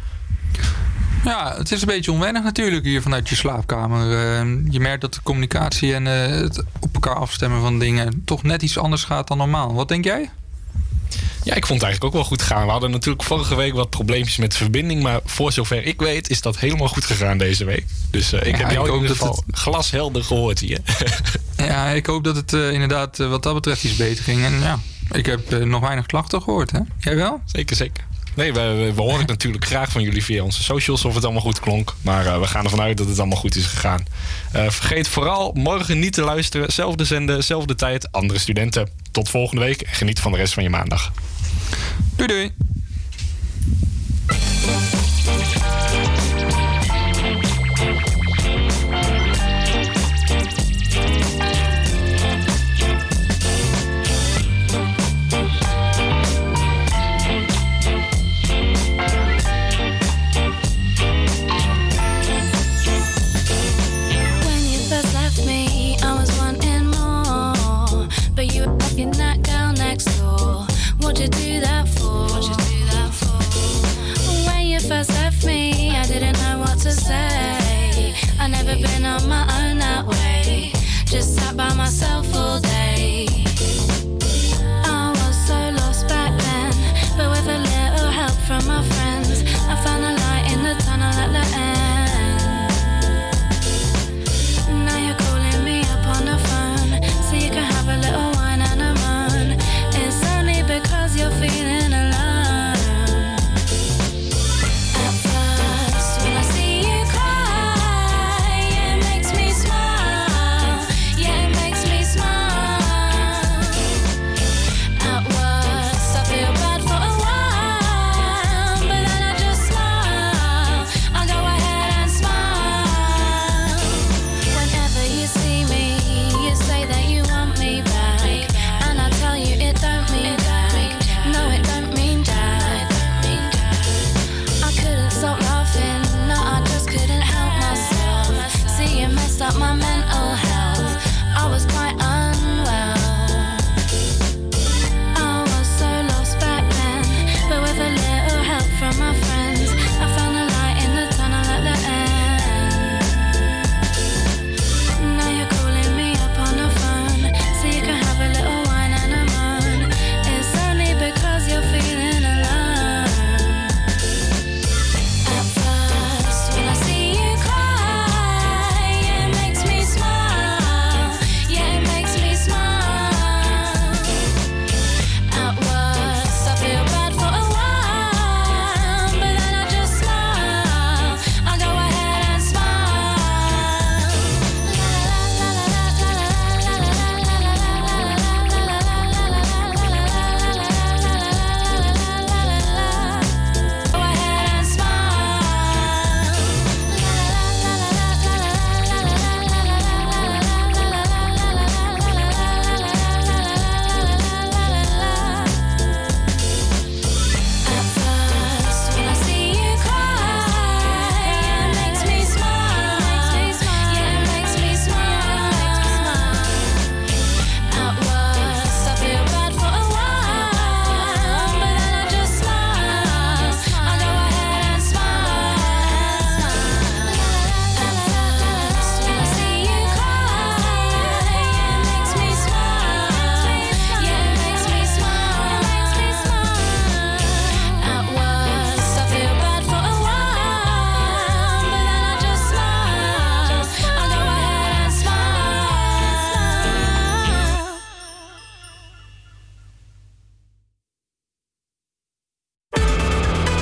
Ja, het is een beetje onwennig natuurlijk hier vanuit je slaapkamer. Eh, je merkt dat de communicatie en eh, het op elkaar afstemmen van dingen toch net iets anders gaat dan normaal. Wat denk jij? Ja, ik vond het eigenlijk ook wel goed gaan. We hadden natuurlijk vorige week wat probleempjes met de verbinding. Maar voor zover ik weet is dat helemaal goed gegaan deze week. Dus eh, ik Ja, heb jou ik in ieder dat geval glashelder gehoord hier. Ja, ik hoop dat het eh, inderdaad eh, wat dat betreft iets beter ging. En ja, ik heb nog weinig klachten gehoord, hè? Jij wel? Zeker, zeker. Nee, we, horen het natuurlijk graag van jullie via onze socials of het allemaal goed klonk. Maar we gaan ervan uit dat het allemaal goed is gegaan. Vergeet vooral morgen niet te luisteren. Zelfde zenden, zelfde tijd, andere studenten. Tot volgende week en geniet van de rest van je maandag. Doei doei. I've been on my own that way. Just sat by myself all day.